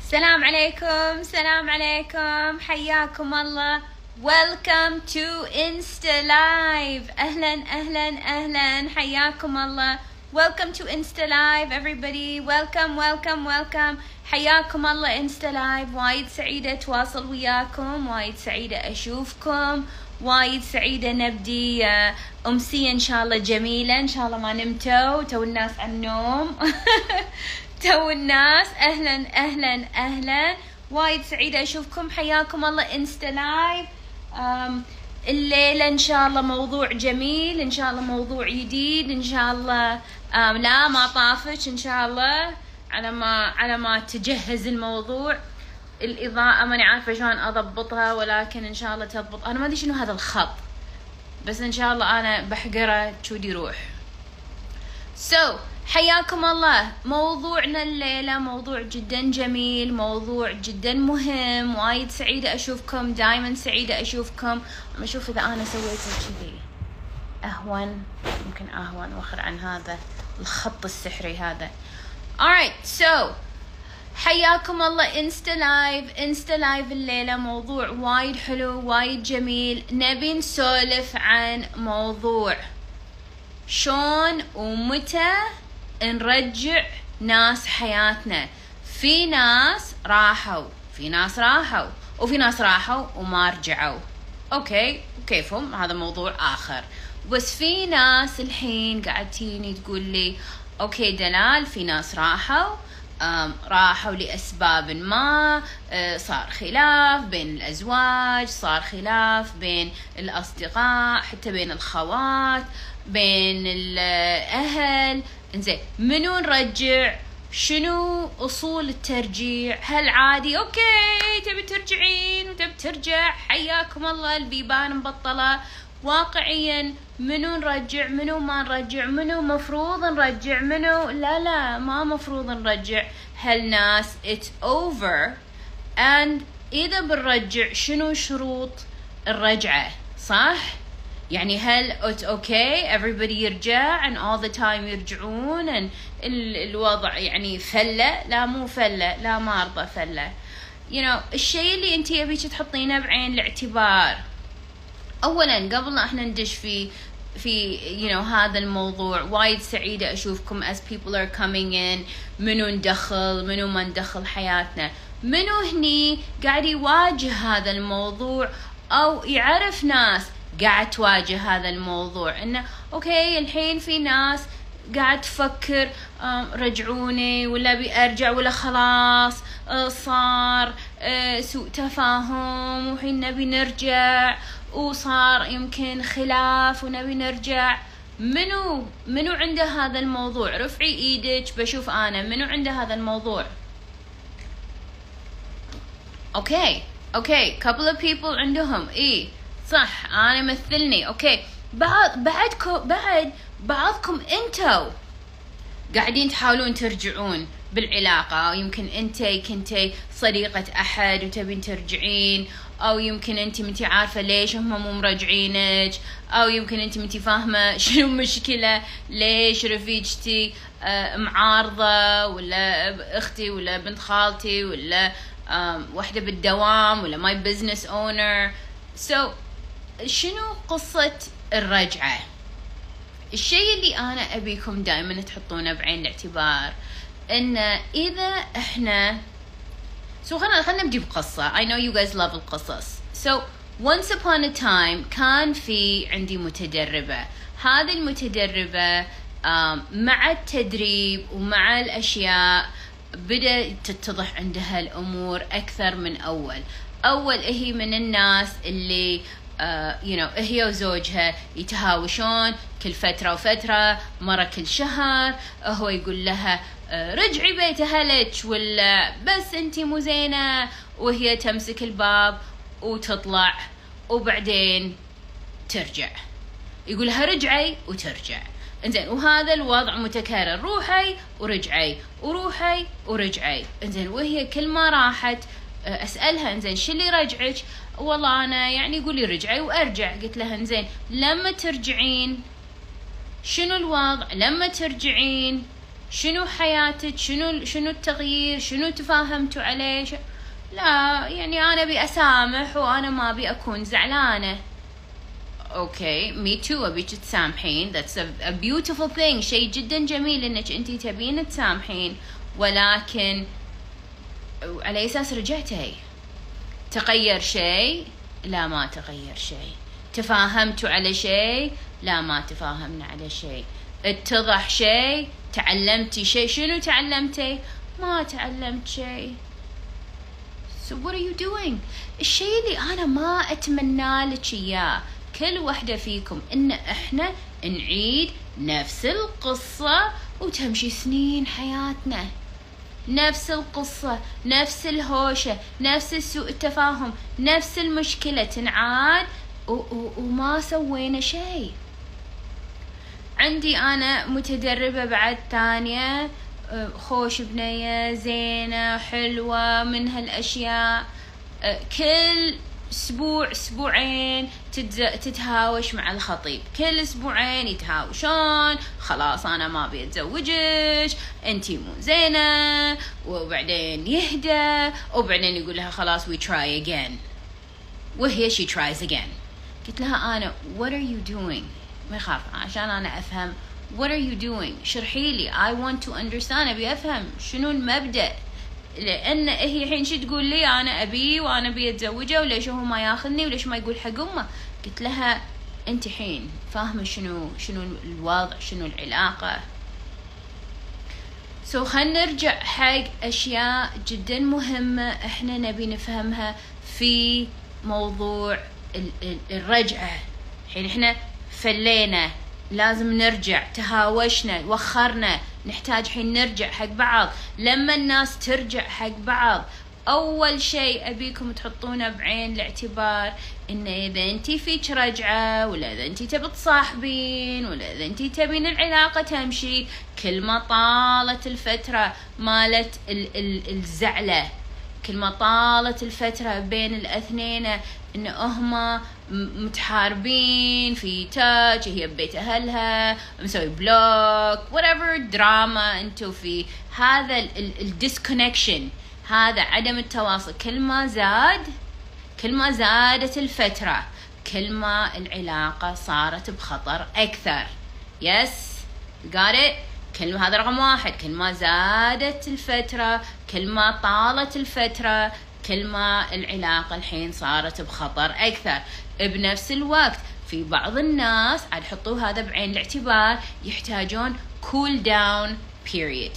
السلام عليكم السلام عليكم حياكم الله Welcome to Insta Live. أهلا أهلا أهلا حياكم الله Welcome to Insta Live everybody. Welcome welcome welcome. حياكم الله Insta Live. وايد سعيدة أتواصل وياكم وايد سعيدة أشوفكم وايد سعيدة نبدي آه، أمسية إن شاء الله جميلة. إن شاء الله ما نمتوا. تو الناس على النوم. تو الناس أهلا أهلا أهلا. وايد سعيدة أشوفكم. حياكم الله. Insta Live الليلة إن شاء الله موضوع جميل. إن شاء الله موضوع جديد. إن شاء الله لا ما طافش. إن شاء الله. على ما على ما تجهز الموضوع. الإضاءة ماني عارفة شلون أضبطها ولكن إن شاء الله تضبط. أنا ما أدري شنو هذا الخط بس إن شاء الله أنا بحقره شودي يروح. so so, حياكم الله. موضوعنا الليلة موضوع جدا جميل موضوع جدا مهم وايد سعيدة أشوفكم دايما سعيدة أشوفكم. أشوف إذا أنا سويته كذي. أهون يمكن أهون وأخر عن هذا الخط السحري هذا. Alright so حياكم الله Insta Live Insta Live الليلة موضوع وايد حلو وايد جميل. نبي نسولف عن موضوع. شلون ومتى نرجع ناس حياتنا؟ في ناس راحوا في ناس راحوا وفي ناس راحوا وما رجعوا. okay وكيفهم هذا موضوع آخر. بس في ناس الحين قاعد تجيني تقول لي okay دلال في ناس راحوا راحوا لأسباب ما أه، صار خلاف بين الأزواج صار خلاف بين الأصدقاء حتى بين الخوات بين الأهل. إنزين منو نرجع؟ شنو أصول الترجيع؟ هل عادي؟ أوكي تبي ترجعين وتبي ترجع؟ حياكم الله البيبان مبطلة. واقعيا منو نرجع منو ما نرجع منو مفروض نرجع منو لا لا ما مفروض نرجع. هالناس it's over. And إذا بنرجع شنو شروط الرجعة؟ صح؟ يعني هل it's okay everybody يرجع and all the time يرجعون and ال- الوضع يعني فلة؟ لا مو فلة لا ما أرضى فلة. You know الشيء اللي انت يبيك تحطينه بعين الاعتبار. اولا قبل إحنا ندش في في you know هذا الموضوع. وايد سعيدة أشوفكم as people are coming in. منو ندخل؟ منو ما ندخل حياتنا؟ منو هني قاعد يواجه هذا الموضوع أو يعرف ناس قاعد تواجه هذا الموضوع؟ إنه أوكي الحين في ناس قاعد تفكر رجعوني ولا بأرجع ولا خلاص آه، صار آه، سوء تفاهم وحين نبي نرجع وصار يمكن خلاف ونبي نرجع. منو منو عنده هذا الموضوع؟ رفعي إيدك بشوف أنا. منو عنده هذا الموضوع؟ okay okay. couple of people عندهم. اي صح. أنا مثلني. okay. بعض بعدكم بعد بعضكم أنتو قاعدين تحاولون ترجعون بالعلاقة. يمكن أنت كنتي صديقة أحد وتبين ترجعين. أو يمكن أنت منتي عارفة ليش هم مو مرجعينك أو يمكن أنت منتي فاهمة شنو المشكلة ليش رفيجتي آه، معارضة ولا أختي ولا بنت خالتي ولا واحدة بالدوام ولا my business owner so شنو قصة الرجعة؟ الشيء اللي أنا أبيكم دائما تحطونه بعين الاعتبار إن إذا إحنا so خلينا خلينا نبدي بقصة I know you guys love القصص. So once upon a time كان في عندي متدربة. هذه المتدربة مع التدريب ومع الأشياء بدأ تتضح عندها الأمور أكثر من أول. أول هي من الناس اللي uh, you know هي وزوجها يتهاوشون كل فترة وفترة مرة كل شهر. هو يقول لها آه، رجعي بيت أهلك ولا؟ بس انتي مو زينة. وهي تمسك الباب وتطلع وبعدين ترجع. يقول لها رجعي وترجع. إنزين وهذا الوضع متكرر. روحي ورجعي وروحي ورجعي. إنزين وهي كل ما راحت أسألها إنزين شو اللي رجعك والله أنا يعني يقول رجعي وأرجع. قلت لها إنزين لما ترجعين شنو الوضع؟ لما ترجعين شنو حياتك؟ شنو شنو التغيير؟ شنو تفاهمتوا عليه؟ لا يعني أنا أبي أسامح وأنا ما أبي أكون زعلانة. okay me too أبيك تسامحين. that's a beautiful thing شيء جدا جميل إنك انت تبين تسامحين. ولكن على أساس رجعتي تغير شيء لا ما تغير شيء. تفاهمتوا على شيء لا ما تفاهمنا على شيء. اتضح شيء تعلمتي شيء. شنو تعلمتي ما تعلمت شيء. So what are you doing? الشيء اللي أنا ما أتمنى لك إياه. كل وحدة فيكم. إن إحنا نعيد نفس القصة وتمشي سنين حياتنا. نفس القصة نفس الهوشة نفس سوء التفاهم نفس المشكلة تنعاد وما سوينا شيء. عندي أنا متدربة بعد ثانية أه، خوش بنية زينة حلوة من هالأشياء. أه، كل أسبوع أسبوعين تتهاوش مع الخطيب. كل أسبوعين يتهاوشون. خلاص أنا ما أبي اتزوجك انتي مو زينة. وبعدين يهدى. وبعدين يقول لها خلاص we try again. وهي she tries again. قلت لها أنا what are you doing ما يخاف. عشان أنا أفهم what are you doing شرحي لي. I want to understand. أبي أفهم. شنو المبدأ؟ لأن هي الحين شو تقول لي أنا أبي وأنا أبي أتزوجه وليش هو ما ياخذني وليش ما يقول حق امه قلت لها أنت حين فاهمة شنو شنو الوضع شنو العلاقة؟ سو so نرجع حق أشياء جدا مهمة إحنا نبي نفهمها في موضوع الرجعة. الحين إحنا فلينا. لازم نرجع تهاوشنا وخرنا نحتاج حين نرجع حق بعض. لما الناس ترجع حق بعض أول شيء أبيكم تحطونه بعين الاعتبار إن إذا انتي فيك رجعه ولا إذا انتي تبي تصاحبين ولا إذا انتي تبين العلاقة تمشي كل ما طالت الفترة مالت الزعلة. كل ما طالت الفترة بين الاثنين إن هما متحاربين في touch هي ببيت أهلها مسوي block whatever دراما انتو في. هذا ال disconnection هذا عدم التواصل. كل ما زاد كل ما زادت الفترة كل ما العلاقة صارت بخطر أكثر. يس got it? كل هذا رقم واحد. كل ما زادت الفترة كل ما طالت الفترة كل ما العلاقة الحين صارت بخطر أكثر. بنفس الوقت في بعض الناس عاد حطوا هذا بعين الاعتبار يحتاجون cool down period.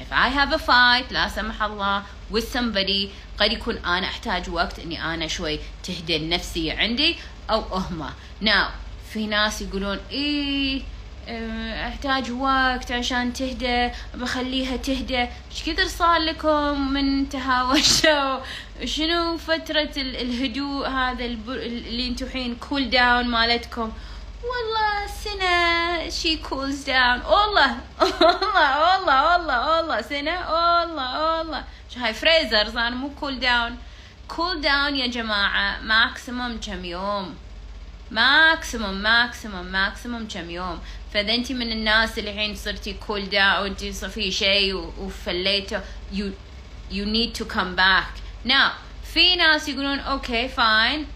If I have a fight لا سمح الله with somebody قد يكون أنا أحتاج وقت إني أنا شوي تهدى النفسية عندي أو أهمة. Now في ناس يقولون إيه أحتاج وقت عشان تهدى بخليها تهدى. إيش كثر صار لكم من تهاوشوا شنو فترة الهدوء هذا اللي انتو حين كول داون مالتكم؟ والله سنة شي كولز داون والله والله والله والله والله سنة. والله والله. شو هاي فريزرز أنا مو كول داون cool down يا جماعة maximum كم يوم؟ maximum maximum maximum كم يوم؟ فإذا أنت من الناس اللي الحين صرتي cool down انت في شيء وفليته you you need to come back. Now في ناس يقولون okay fine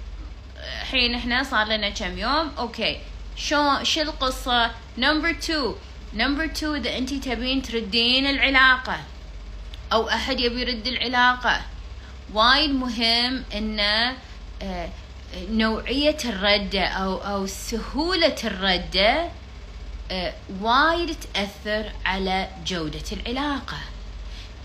الحين إحنا صار لنا كم يوم؟ okay شو شو القصة؟ number 2 number 2 إذا أنت تبين تردين العلاقة. أو أحد يبي يرد العلاقة. وايد مهم انه آه، نوعية الردة أو أو سهولة الردة وايد تأثر على جودة العلاقة.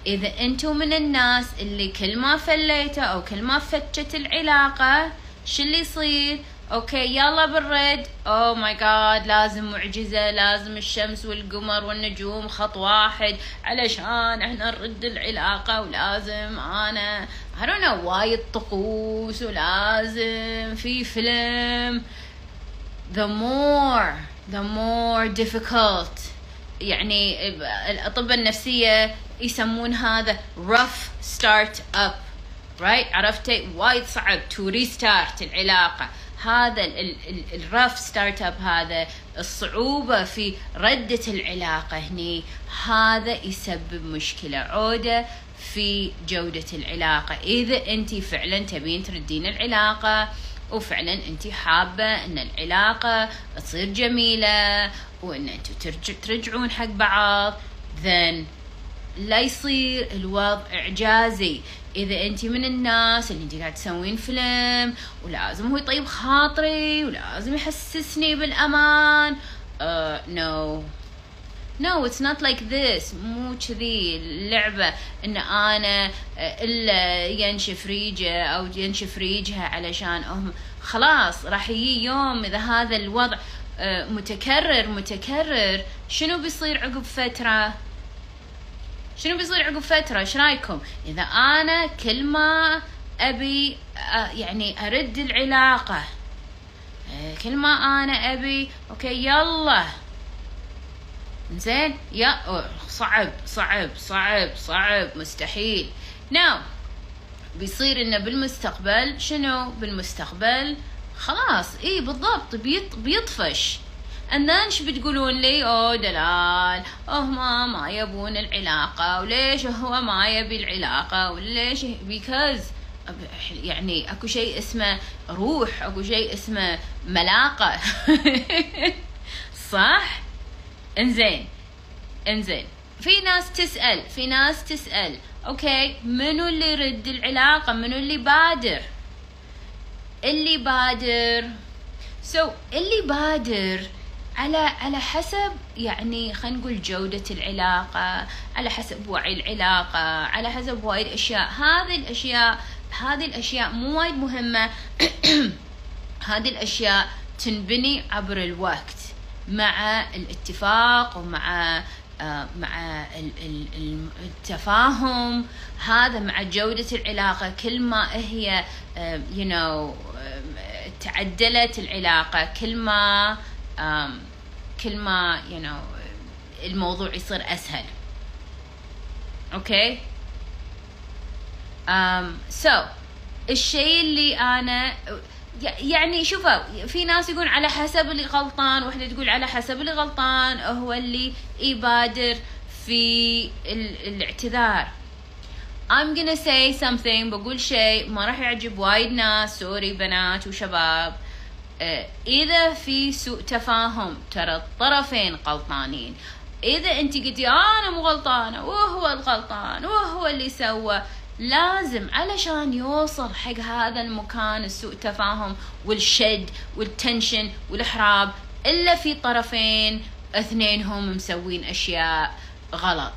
إذا أنتم من الناس اللي كل ما فليتوا أو كل ما فلتت العلاقة شو اللي يصير؟ okay يلا بالرد. oh my God لازم معجزة لازم الشمس والقمر والنجوم خط واحد. علشان إحنا نرد العلاقة ولازم أنا I don't know وايد طقوس ولازم في فيلم. The more the more difficult. يعني الأطباء النفسية يسمون هذا rough start up right? عرفتي وايد صعب to restart العلاقة. هذا ال rough start up هذا الصعوبة في ردة العلاقة هني. هذا يسبب مشكلة عودة في جودة العلاقة. إذا أنت فعلا تبين تردين العلاقة وفعلا أنت حابة أن العلاقة تصير جميلة وأن أنتوا ترجع ترجعون حق بعض. Then لا يصير الوضع إعجازي. إذا أنت من الناس اللي أنت قاعد تسوين فيلم ولازم هو يطيب خاطري ولازم يحسسني بالأمان. no no it's not like this مو كذي. اللعبة إن أنا آه، إلا ينشف ريجه أو ينشف ريجها علشان هم. خلاص راح يجي يوم إذا هذا الوضع آه، متكرر متكرر شنو بيصير عقب فترة؟ شنو بيصير عقب فترة؟ إيش رأيكم؟ إذا أنا كل ما أبي يعني أرد العلاقة آه، كل ما أنا أبي أوكي يلا. زين؟ يا صعب صعب صعب صعب مستحيل. ناو بيصير إنه بالمستقبل شنو؟ بالمستقبل خلاص إي بالضبط بيط بيطفش. Then شو بتقولون لي؟ أوه دلال هم ما يبون العلاقة وليش هو ما يبي العلاقة وليش because يعني أكو شيء اسمه روح أكو شيء اسمه ملاقة. صح؟ إنزين. إنزين. في ناس تسأل في ناس تسأل أوكي منو اللي يرد العلاقة؟ منو اللي بادر؟ اللي بادر. so so, اللي بادر على على حسب يعني خلينا نقول جودة العلاقة على حسب وعي العلاقة على حسب وايد أشياء. هذه الأشياء هذه الأشياء مو وايد مهمة. هذه الأشياء تنبني عبر الوقت. مع الاتفاق ومع آه، مع التفاهم. هذا مع جودة العلاقة. كل ما هي آه، you know تعدلت العلاقة كل ما كل ما you know الموضوع يصير أسهل. okay um, so الشيء اللي أنا يعني شوفوا في ناس يقول على حسب اللي غلطان وحدة تقول على حسب اللي غلطان هو اللي يبادر في الاعتذار. I'm gonna say something بقول شيء ما راح يعجب وايد ناس sorry بنات وشباب. آه، إذا في سوء تفاهم ترى الطرفين غلطانين. إذا أنت قلتي أنا مو غلطانة وهو الغلطان وهو اللي سوى. لازم علشان يوصل حق هذا المكان السوء تفاهم والشد وال tension والحراب إلا في طرفين اثنينهم مسوين أشياء غلط.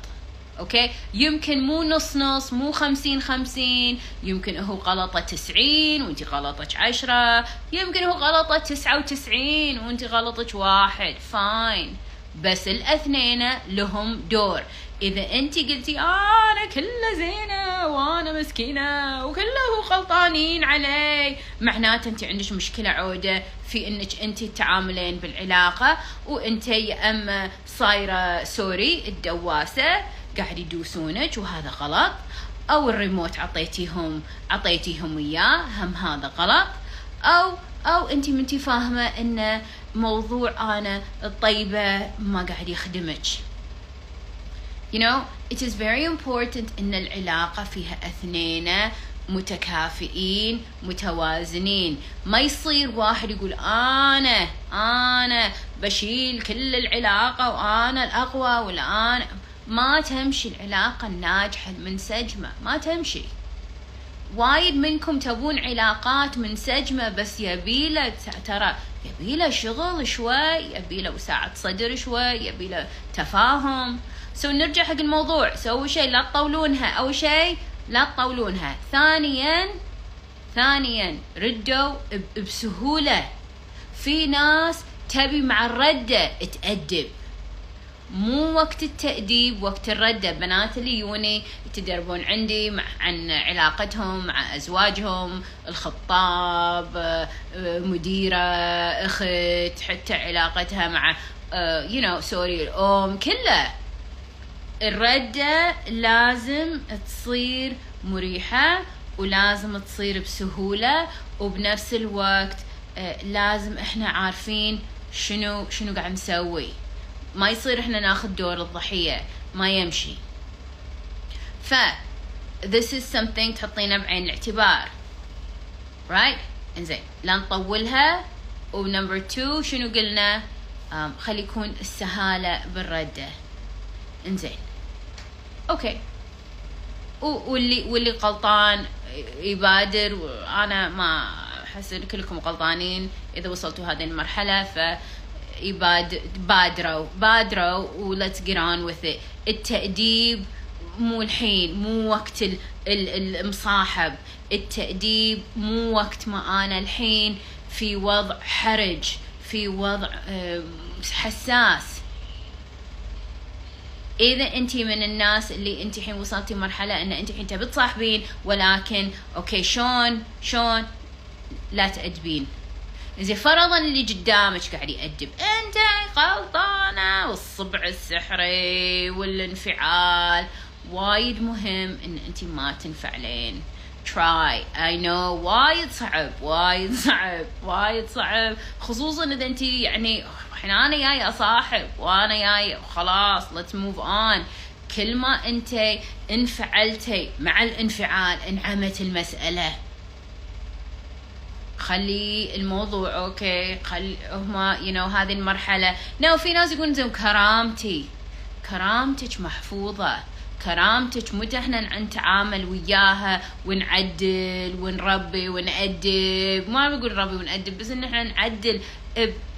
okay؟ يمكن مو نص نص مو خمسين خمسين يمكن هو غلطة تسعين وانت غلطك عشرة يمكن هو غلطة تسعة وتسعين وانت غلطك واحد. fine بس الاثنين لهم دور. إذا أنت قلتي آه أنا كله زينة وأنا مسكينة وكله غلطانين علي. معناته أنت عندك مشكلة عودة في إنك أنت تعاملين بالعلاقة وأنت يا اما صايرة سوري الدواسة قاعد يدوسونك وهذا غلط. أو الريموت عطيتيهم عطيتيهم إياه هم هذا غلط. أو أو أنت منتي فاهمة إن موضوع أنا الطيبة ما قاعد يخدمك. You know it is very important إن العلاقة فيها اثنين متكافئين متوازنين. ما يصير واحد يقول أنا أنا بشيل كل العلاقة وأنا الأقوى أنا ما تمشي العلاقة الناجحة المنسجمة ما تمشي. وايد منكم تبون علاقات منسجمة بس يبيله ترى يبيله شغل شوي يبيله وساعة صدر شوي يبيله تفاهم. سو نرجع حق الموضوع. سووا شيء لا تطولونها أول شيء لا تطولونها ثانيا ثانيا ردوا بسهولة. في ناس تبي مع الردة تأدب. مو وقت التأديب وقت الردة بنات اللي يوني يتدربون عندي مع عن علاقتهم مع أزواجهم الخطاب آه، مديرة أخت حتى علاقتها مع يو نو سوري الأم كله. الردة لازم تصير مريحة ولازم تصير بسهولة وبنفس الوقت آه، لازم إحنا عارفين شنو شنو قاعد نسوي. ما يصير إحنا ناخذ دور الضحية ما يمشي. ف this is something تحطينه بعين الاعتبار. Right إنزين لا نطولها. و number 2 شنو قلنا؟ خلي يكون السهالة بالردة إنزين. okay. واللي واللي غلطان يبادر وأنا ما أحس إن كلكم غلطانين. إذا وصلتوا هذه المرحلة ف بادروا بادروا و let's get on with التأديب مو الحين مو وقت المصاحب. التأديب مو وقت ما أنا الحين في وضع حرج في وضع حساس. إذا انت من الناس اللي انت الحين وصلتي مرحلة أن انت الحين تبي تصاحبين ولكن أوكي شلون؟ شلون؟ لا تأدبين. زين فرضا اللي قدامك قاعد يأدب. أنت غلطانة والصبع السحري والانفعال. وايد مهم إن انت ما تنفعلين try. I know. وايد صعب وايد صعب وايد صعب. خصوصا إذا انت يعني الحين أنا جاي أصاحب وأنا جاي خلاص let's move on. كل ما أنت انفعلتي مع الانفعال انعمت المسألة. خلي الموضوع okay خلي هما you you know هذه المرحلة. No في ناس يقولون زين كرامتي. كرامتك محفوظة. كرامتك متى إحنا نتعامل وياها ونعدل ونربي ونأدب. ما بقول نربي ونأدب بس إن إحنا نعدل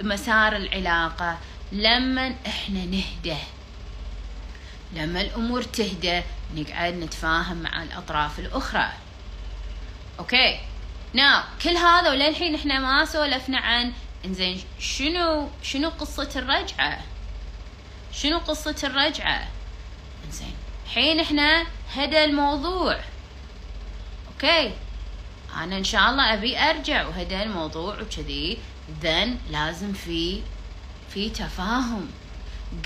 بمسار العلاقة. لما إحنا نهدى لما الأمور تهدى نقعد نتفاهم مع الأطراف الأخرى. أوكي؟ Now كل هذا وللحين إحنا ما سولفنا عن إنزين شنو شنو قصة الرجعة؟ شنو قصة الرجعة؟ إنزين الحين إحنا هدى الموضوع. أوكي؟ أنا إن شاء الله أبي أرجع وهدى الموضوع وكذي. ذن لازم في في تفاهم.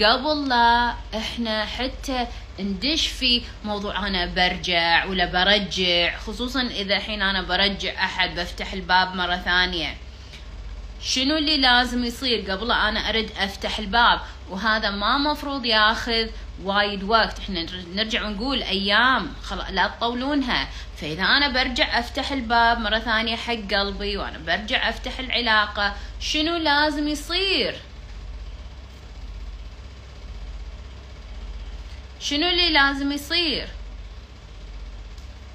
قبل لا إحنا حتى ندش في موضوع أنا برجع ولا برجع خصوصا إذا الحين أنا برجع أحد بفتح الباب مرة ثانية. شنو اللي لازم يصير قبل أنا أرد أفتح الباب؟ وهذا ما مفروض ياخذ وايد وقت. إحنا نرجع ونقول أيام خلاص لا تطولونها. فإذا أنا برجع أفتح الباب مرة ثانية حق قلبي وأنا برجع أفتح العلاقة شنو لازم يصير؟ شنو اللي لازم يصير؟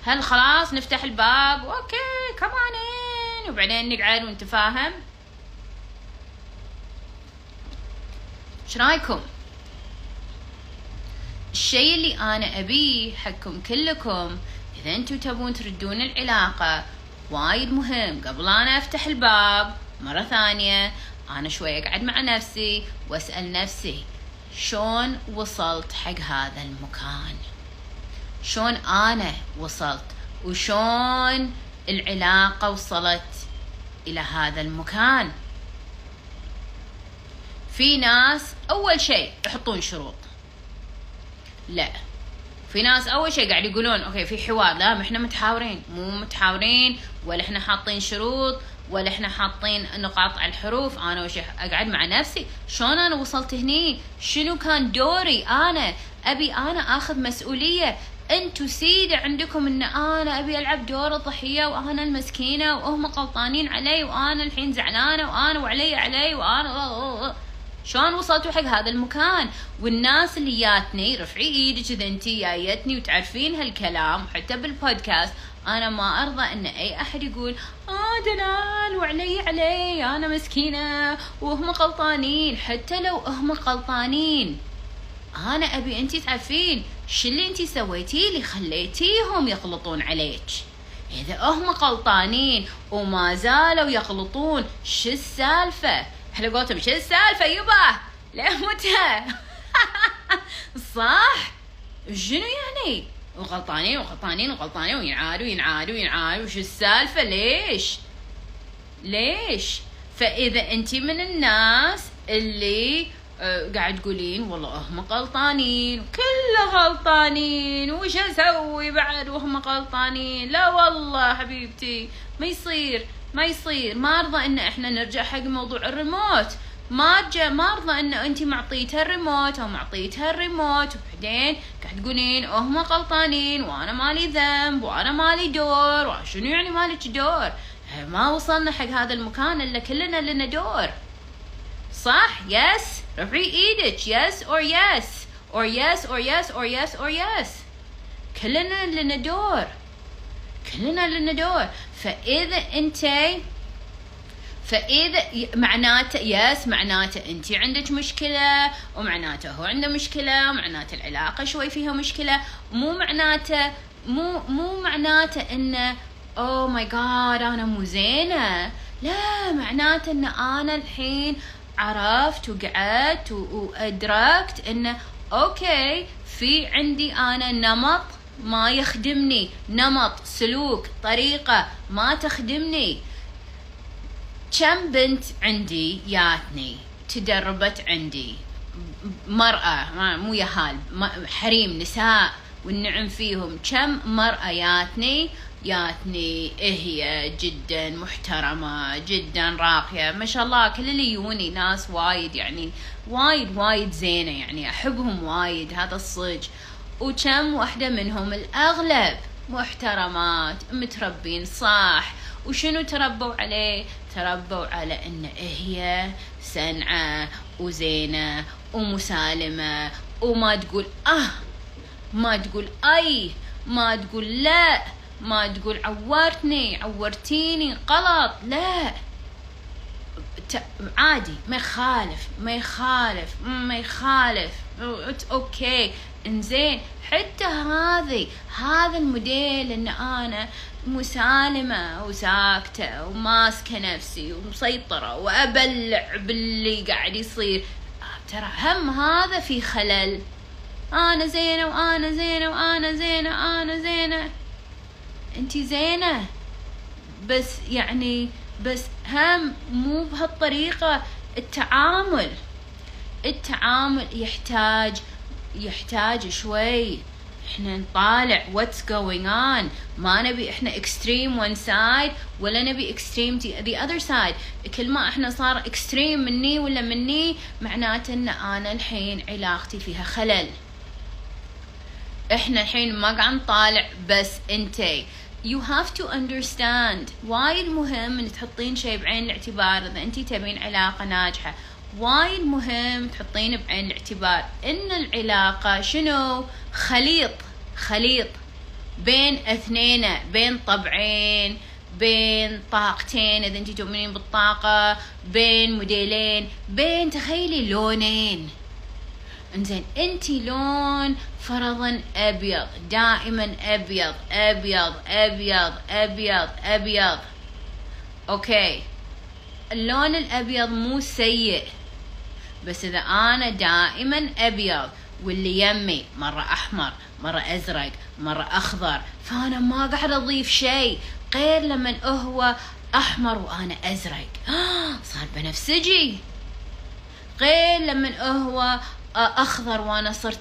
هل خلاص نفتح الباب؟ أوكي كمان وبعدين نقعد ونتفاهم. إيش رايكم الشيء اللي أنا ابيه حقكم كلكم. إذا أنتم تبون تردون العلاقة وايد مهم. قبل أنا أفتح الباب مرة ثانية أنا شوي أقعد مع نفسي وأسأل نفسي شلون وصلت حق هذا المكان؟ شلون أنا وصلت؟ وشلون العلاقة وصلت إلى هذا المكان؟ في ناس أول شيء يحطون شروط. لا. في ناس أول شيء قاعد يقولون أوكي في حوار. لا ما إحنا متحاورين. مو متحاورين ولا إحنا حاطين شروط ولا إحنا حاطين نقاط على الحروف. أنا وش أقعد مع نفسي. شلون أنا وصلت هني؟ شنو كان دوري أنا؟ أبي أنا آخذ مسؤولية. أنتو سيدة عندكم إن أنا أبي ألعب دور الضحية وأنا المسكينة وهم غلطانين علي وأنا الحين زعلانة وأنا وعلي علي وأنا شلون وصلتوا حق هذا المكان؟ والناس اللي جاتني رفعي إيدك إذا أنت جايتني وتعرفين هالكلام حتى بالبودكاست أنا ما أرضى إن أي أحد يقول آه دلال وعلي علي أنا مسكينة وهم غلطانين. حتى لو هم غلطانين أنا أبي أنت تعرفين شو اللي أنت سويتيه اللي خليتيهم يغلطون عليك. إذا هم غلطانين وما زالوا يغلطون شو السالفة؟ إحنا قولتهم شو السالفة يبا. ليه متى صح؟ شنو يعني؟ وغلطانين وغلطانين وغلطانين وينعادوا وينعادوا وينعادوا وش السالفة؟ ليش؟ ليش؟ فإذا أنت من الناس اللي أه قاعد تقولين والله هم غلطانين كله غلطانين. وش أسوي بعد وهم غلطانين؟ لا والله حبيبتي ما يصير. ما يصير. ما أرضى إن إحنا نرجع حق موضوع الريموت. ما جا ما أرضى إن أنت معطيتها الريموت أو معطيتها الريموت. وبعدين قاعد تقولين هم غلطانين وأنا مالي ذنب وأنا مالي دور وشنو يعني مالك دور؟ ما وصلنا حق هذا المكان إلا كلنا لنا دور. صح؟ Yes رفعي إيدك. Yes or yes or yes or yes or yes or yes كلنا لنا دور. كلنا لنا دور. فإذا انت فإذا معناته yes معناته أنت عندك مشكلة ومعناته هو عنده مشكلة ومعناته العلاقة شوي فيها مشكلة. مو معناته مو مو معناته إنه oh my God أنا مو زينة. لا معناته إن أنا الحين عرفت وقعدت وأدركت إنه أوكي في عندي أنا نمط ما يخدمني نمط سلوك طريقة ما تخدمني. كم بنت عندي ياتني تدربت عندي. مرأة مو يهال حريم نساء والنعم فيهم. كم مرأة ياتني؟ ياتني هي؟ جدا محترمة جدا راقية. ما شاء الله كل اللي يوني ناس وايد يعني وايد وايد زينة يعني أحبهم وايد هذا الصج وكم واحدة منهم الأغلب محترمات متربين صح. وشنو تربوا عليه؟ تربوا على إن هي سنعة وزينة ومسالمة وما تقول آه ما تقول أي ما تقول لا ما تقول عورتني عورتيني غلط لا. عادي ما يخالف ما يخالف ما يخالف. أوكي. إنزين حتى هذه هذا الموديل إن أنا مسالمة وساكتة وماسكة نفسي ومسيطرة وأبلع باللي قاعد يصير. ترى هم هذا في خلل. أنا زينة وأنا زينة وأنا زينة أنا زينة. أنتي زينة؟ بس يعني بس هم مو بهالطريقة. التعامل التعامل يحتاج يحتاج شوي. إحنا نطالع what's going on. ما نبي إحنا extreme one side ولا نبي extreme the other side. كل ما إحنا صار extreme مني ولا مني معناته إن أنا الحين علاقتي فيها خلل. إحنا الحين ما قاعد نطالع بس انتي you have to understand وايد مهم إن تحطين شيء بعين الاعتبار إذا أنتي تبين علاقة ناجحة. وايد مهم تحطين بعين الاعتبار. إن العلاقة شنو؟ خليط خليط بين اثنين بين طبعين بين طاقتين إذا انت تؤمنين بالطاقة بين موديلين بين تخيلي لونين. إنزين انت لون فرضا أبيض دائما أبيض أبيض أبيض أبيض أبيض. أوكي. اللون الأبيض مو سيء. بس إذا أنا دائما أبيض واللي يمي مرة أحمر مرة أزرق مرة أخضر فأنا ما قاعد أضيف شيء غير لما هو أحمر وأنا أزرق. صار بنفسجي غير لما هو أخضر وأنا صرت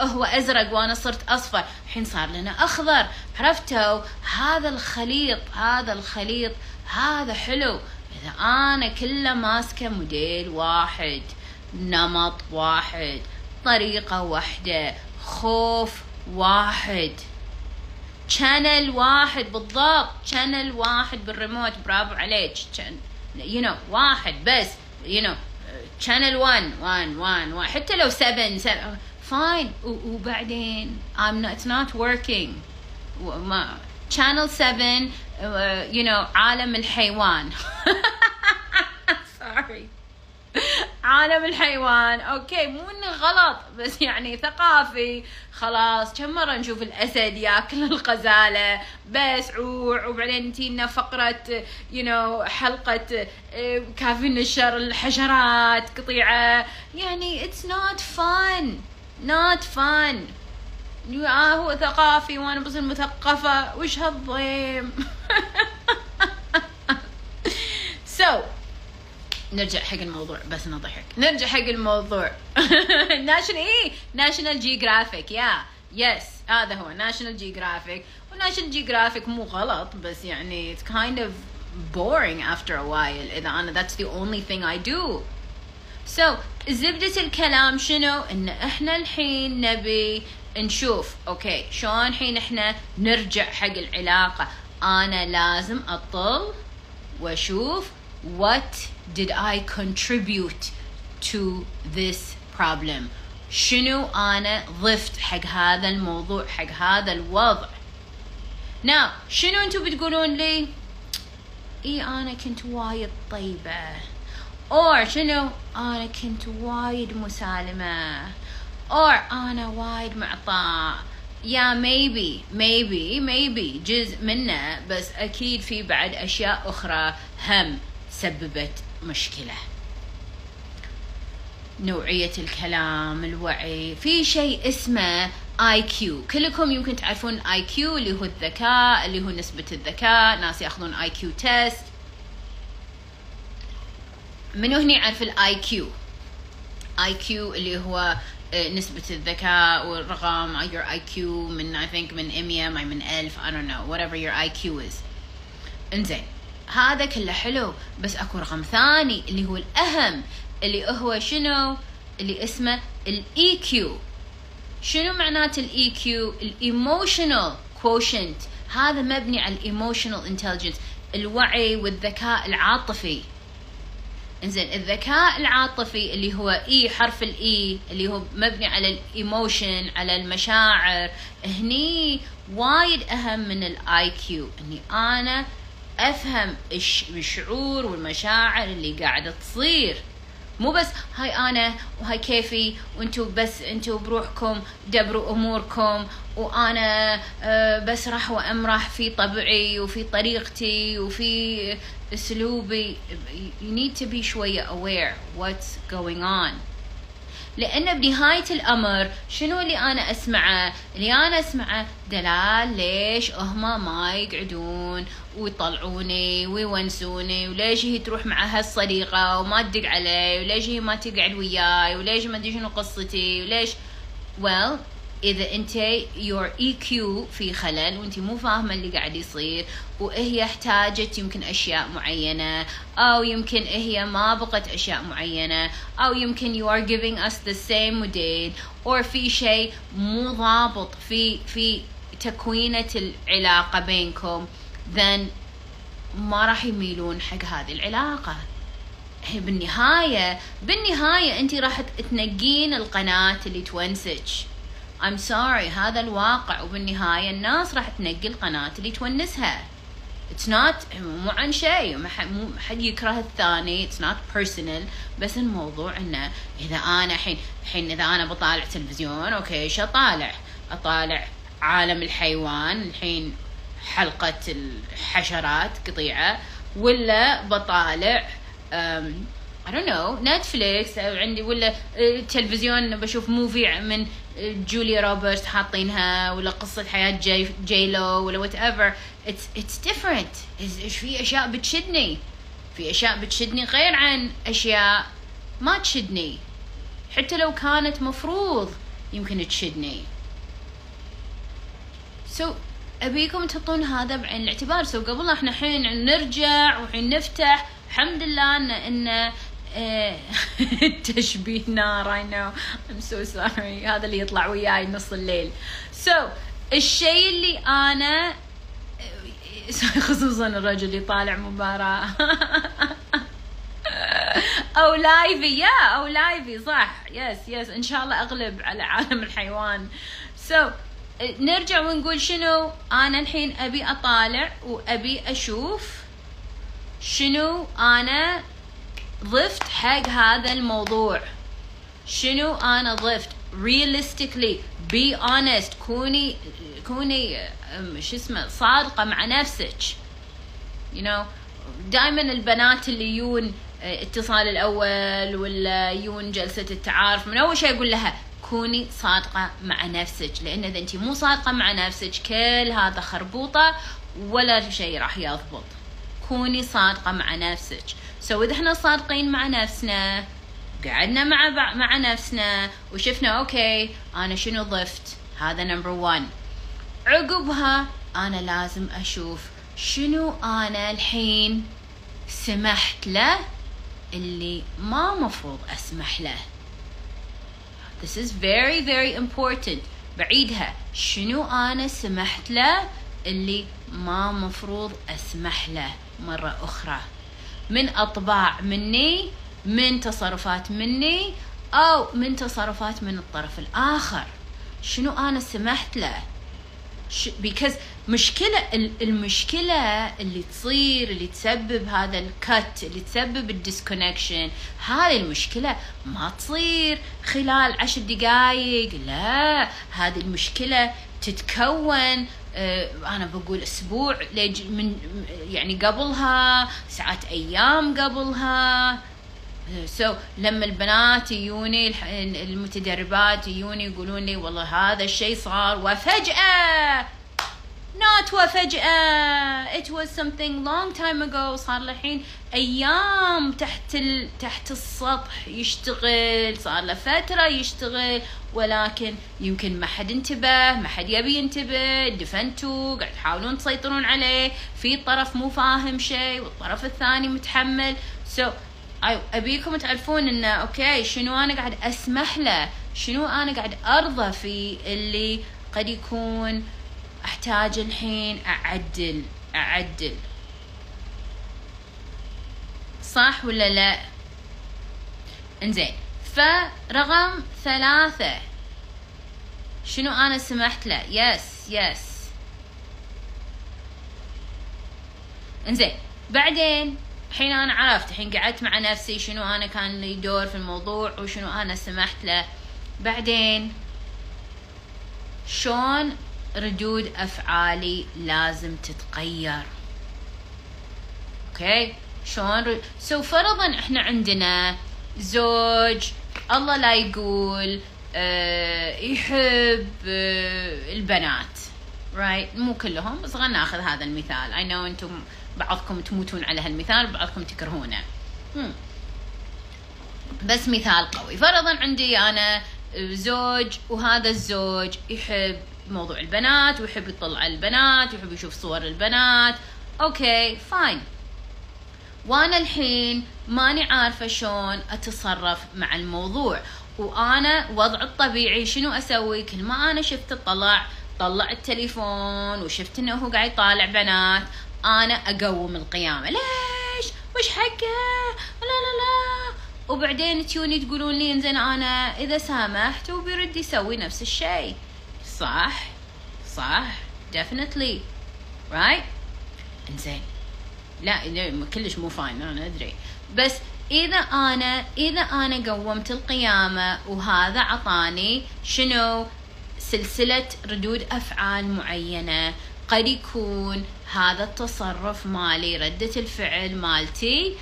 هو أزرق وأنا صرت أصفر. الحين صار لنا أخضر. عرفتوا؟ هذا الخليط هذا الخليط هذا حلو. إذا أنا كله ماسكة موديل واحد. نمط واحد طريقة واحدة خوف واحد. Channel واحد بالضبط channel واحد بالريموت برافو عليك. You know واحد بس you know. Channel 1 1 1 1 حتى لو 7 7 fine وبعدين I'm not, it's not working. ما channel 7 uh, you know عالم الحيوان. Sorry. عالم الحيوان. أوكي مو إنه غلط بس يعني ثقافي. خلاص كم مرة نشوف الأسد ياكل الغزالة؟ بس عوع وبعدين تينا فقرة يو you know, حلقة آه، كافي نشر الحشرات قطيعة. يعني it's not fun not fun. آه هو ثقافي وأنا بس مثقفة وش هالضيم؟ So نرجع حق الموضوع بس نضحك. نرجع حق الموضوع. ناشونال إيه؟ ناشونال جيوغرافيك يا Yes هذا هو. ناشونال جيوغرافيك وناشونال جيوغرافيك مو غلط بس يعني it's kind of boring after a while إذا أنا that's the only thing I do. So زبدة الكلام شنو؟ إن إحنا الحين نبي نشوف أوكي شلون الحين إحنا نرجع حق العلاقة؟ أنا لازم أطل وأشوف what did I contribute to this problem? شنو أنا ضفت حق هذا الموضوع حق هذا الوضع؟ Now شنو أنتم بتقولون لي؟ إي أنا كنت وايد طيبة. Or شنو؟ أنا كنت وايد مسالمة. Or أنا وايد معطاء. يا maybe maybe maybe جزء منه بس أكيد في بعد أشياء أخرى. هم سببت مشكلة. نوعية الكلام الوعي. في شيء اسمه IQ كلكم يمكن تعرفون IQ اللي هو الذكاء اللي هو نسبة الذكاء. ناس ياخذون IQ test منو هني يعرف ال IQ IQ اللي هو نسبة الذكاء والرقم. Your IQ من I think من 100 من 1000 I don't know whatever your IQ is. انزين. هذا كله حلو بس أكو رقم ثاني اللي هو الأهم اللي هو شنو؟ اللي اسمه ال EQ شنو معنات ال EQ ال emotional quotient هذا مبني على ال emotional intelligence الوعي والذكاء العاطفي. إنزين الذكاء العاطفي اللي هو E حرف ال E اللي هو مبني على ال emotion على المشاعر. هني وايد أهم من ال IQ اني أنا أفهم الشعور والمشاعر اللي قاعدة تصير. مو بس هاي أنا وهاي كيفي وأنتو بس أنتو بروحكم دبروا أموركم وأنا آه، بسرح وامرح في طبعي وفي طريقتي وفي أسلوبي. You need to be شوية aware what's going on. لأن بنهاية الأمر شنو اللي أنا أسمعه؟ اللي أنا أسمعه دلال ليش هما ما يقعدون ويطلعوني ويونسوني وليش هي تروح مع هالصديقة وما تدق علي وليش هي ما تقعد وياي وليش ما أدري شنو قصتي وليش؟ Well إذا أنت your EQ في خلل وأنت مو فاهمة اللي قاعد يصير وهي احتاجت يمكن أشياء معينة أو يمكن هي ما بقت أشياء معينة أو يمكن you are giving us the same model or في شيء مو ضابط في في تكوينة العلاقة بينكم then ما راح يميلون حق هذه العلاقة. هي بالنهاية بالنهاية أنت راح تنقين القناة اللي تونسك I'm sorry هذا الواقع. وبالنهاية الناس راح تنقي القناة اللي تونسها. It's not مو عن شيء. ما حد يكره الثاني. It's not personal. بس الموضوع إنه إذا أنا الحين الحين إذا أنا بطالع تلفزيون أوكي إيش أطالع؟ أطالع عالم الحيوان. الحين حلقة الحشرات قطيعة. ولا بطالع I don't know نتفليكس عندي ولا تلفزيون بشوف movie من جوليا روبرتس حاطينها ولا قصة حياة J J.Lo ولا whatever It's it's different في أشياء بتشدني. في أشياء بتشدني غير عن أشياء ما تشدني. حتى لو كانت مفروض يمكن تشدني. So so, أبيكم تحطون هذا بعين الاعتبار. So so, قبل إحنا الحين نرجع وحين نفتح الحمد لله إن تشبيه نار I know. I'm so sorry. هذا اللي يطلع وياي نص الليل. So الشيء اللي أنا خصوصا الرجل اللي طالع مباراة. أو لايفي يا أو لايفي صح. يس يس إن شاء الله أغلب على عالم الحيوان. سو so, نرجع ونقول شنو؟ أنا الحين أبي أطالع وأبي أشوف شنو أنا ضفت حق هذا الموضوع. شنو أنا ضفت؟ Realistically be honest. كوني كوني شو اسمه صادقة مع نفسك. You know دائما البنات اللي يون اتصال الأول ولا يون جلسة التعارف من أول شيء أقول لها كوني صادقة مع نفسك. لأن إذا انت مو صادقة مع نفسك كل هذا خربوطة ولا شيء راح يضبط. كوني صادقة مع نفسك. so إذا إحنا صادقين مع نفسنا قعدنا مع مع نفسنا وشفنا okay أنا شنو ضفت؟ هذا number 1 عقبها أنا لازم أشوف شنو أنا الحين سمحت له اللي ما مفروض أسمح له. This is very very important. بعيدها شنو أنا سمحت له اللي ما مفروض أسمح له مرة أخرى. من أطباع مني من تصرفات مني أو من تصرفات من الطرف الآخر. شنو أنا سمحت له؟ because مشكلة المشكلة اللي تصير اللي تسبب هذا الكت اللي تسبب الديسكونكشن هذه المشكلة ما تصير خلال عشر دقايق. لا هذه المشكلة تتكون أنا بقول أسبوع من يعني قبلها ساعات أيام قبلها. سو so, لما البنات يجوني المتدربات يجوني يقولون لي والله هذا الشيء صار وفجأة not وفجأة. It was something long time ago. صار الحين أيام تحت ال... تحت السطح يشتغل. صار له فترة يشتغل. ولكن يمكن ما حد انتبه ما حد يبي ينتبه. دفنتوا قاعد تحاولون تسيطرون عليه. في طرف مو فاهم شيء والطرف الثاني متحمل. So أبيكم تعرفون إنه أوكي شنو أنا قاعد أسمح له؟ شنو أنا قاعد أرضى في اللي قد يكون أحتاج الحين أعدل أعدل. صح ولا لا؟ إنزين. فرقم ثلاثة. شنو أنا سمحت له؟ يس يس إنزين. بعدين الحين أنا عرفت الحين قعدت مع نفسي شنو أنا كان لي دور في الموضوع وشنو أنا سمحت له. بعدين شلون ردود أفعالي لازم تتغير. okay؟ شلون so فرضا إحنا عندنا زوج الله لا يقول آه يحب آه البنات right. مو كلهم بس خلينا ناخذ هذا المثال. I know أنتم بعضكم تموتون على هالمثال بعضكم تكرهونه. بس مثال قوي. فرضا عندي أنا زوج وهذا الزوج يحب موضوع البنات ويحب يطلع البنات ويحب يشوف صور البنات. okay fine. وأنا الحين ماني عارفة شلون أتصرف مع الموضوع. وأنا وضع الطبيعي شنو أسوي؟ كل ما أنا شفت طلع طلع التليفون وشفت إنه هو قاعد يطالع بنات أنا أقوم القيامة. ليش؟ وش حقه؟ لا لا لا. وبعدين تيوني تقولون لي إنزين أنا إذا سامحت وبيرد يسوي نفس الشيء. صح صح definitely right انزين لا كلش مو فاين أنا أدري. بس إذا أنا إذا أنا قومت القيامة وهذا عطاني شنو؟ سلسلة ردود أفعال معينة. قد يكون هذا التصرف مالي ردة الفعل مالتي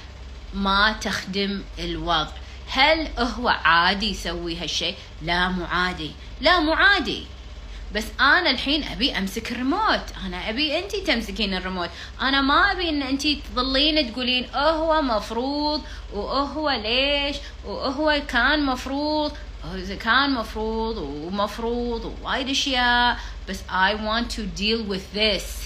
ما تخدم الوضع. هل هو عادي يسوي هالشيء؟ لا مو عادي. لا مو عادي. بس أنا الحين أبي أمسك الريموت. أنا أبي انت تمسكين الريموت. أنا ما أبي إن انت تظلين تقولين هو مفروض وهو ليش وهو كان مفروض كان مفروض ومفروض ووايد أشياء. بس I want to deal with this.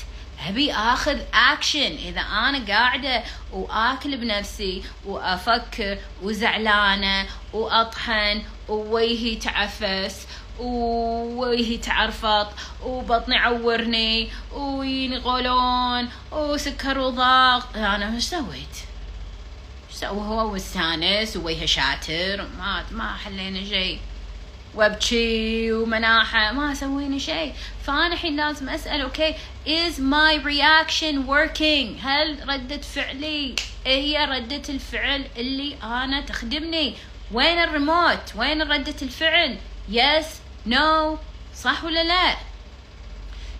أبي آخذ اكشن إذا أنا قاعدة وآكل بنفسي وأفكر وزعلانة وأطحن ووجهي تعفس ووجهي تعرفط وبطني عورني ويني قولون وسكر وضغط أنا مش سويت؟ سوى هو؟ واستانس ووجهه شاطر. ما ما حلينا شيء. وابكي ومناحة. ما سوينا شيء. فأنا الحين لازم أسأل okay is my reaction working هل ردة فعلي هي ردة الفعل اللي أنا تخدمني؟ وين الريموت؟ وين ردة الفعل؟ Yes no. صح ولا لا؟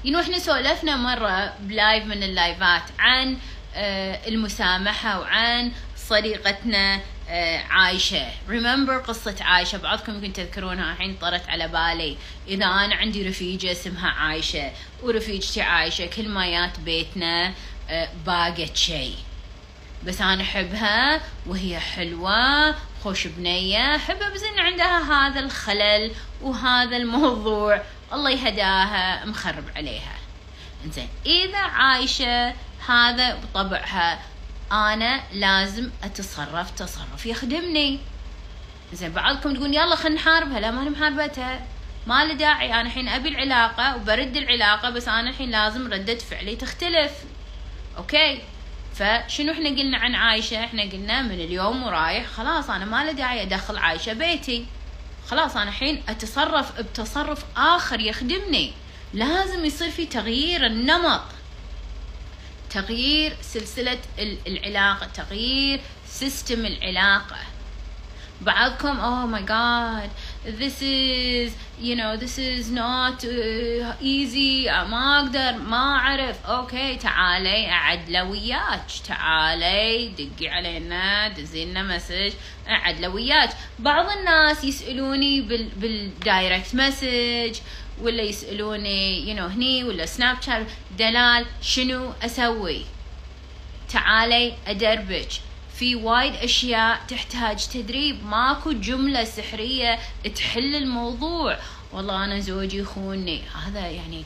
you know إحنا سولفنا مرة ب live من اللايفات عن آه، المسامحة وعن صديقتنا آه، عايشة. Remember قصة عايشة. بعضكم يمكن تذكرونها الحين طرت على بالي. إذا أنا عندي رفيجة اسمها عايشة ورفيجتي عايشة كل ما جات بيتنا آه، باقت شيء بس أنا أحبها وهي حلوة خوش بنية احبها بس ان عندها هذا الخلل وهذا الموضوع. الله يهداها مخرب عليها. إنزين إذا عايشة هذا بطبعها أنا لازم أتصرف تصرف. يخدمني. زين بعضكم تقول يلا خلينا نحاربها. لا ما محاربتها. ما له داعي. أنا الحين أبي العلاقة وبرد العلاقة بس أنا الحين لازم ردة فعلي تختلف. okay؟ فشنو إحنا قلنا عن عايشة؟ إحنا قلنا من اليوم ورايح خلاص أنا ما داعي أدخل عايشة بيتي. خلاص أنا الحين أتصرف بتصرف آخر يخدمني. لازم يصير في تغيير النمط. تغيير سلسلة العلاقة تغيير system العلاقة. بعضكم oh my god this is you know this is not uh, easy. ما أقدر؟ ما أعرف. okay تعالي. أعدله وياك. تعالي. دقي علينا. دزي لنا مسج. أعدله وياك. بعض الناس يسألوني بال بال direct message ولا يسألوني you know هني ولا Snapchat دلال شنو أسوي؟ تعالي ادربك في وايد أشياء تحتاج تدريب. ماكو جملة سحرية تحل الموضوع. والله أنا زوجي يخونني. هذا يعني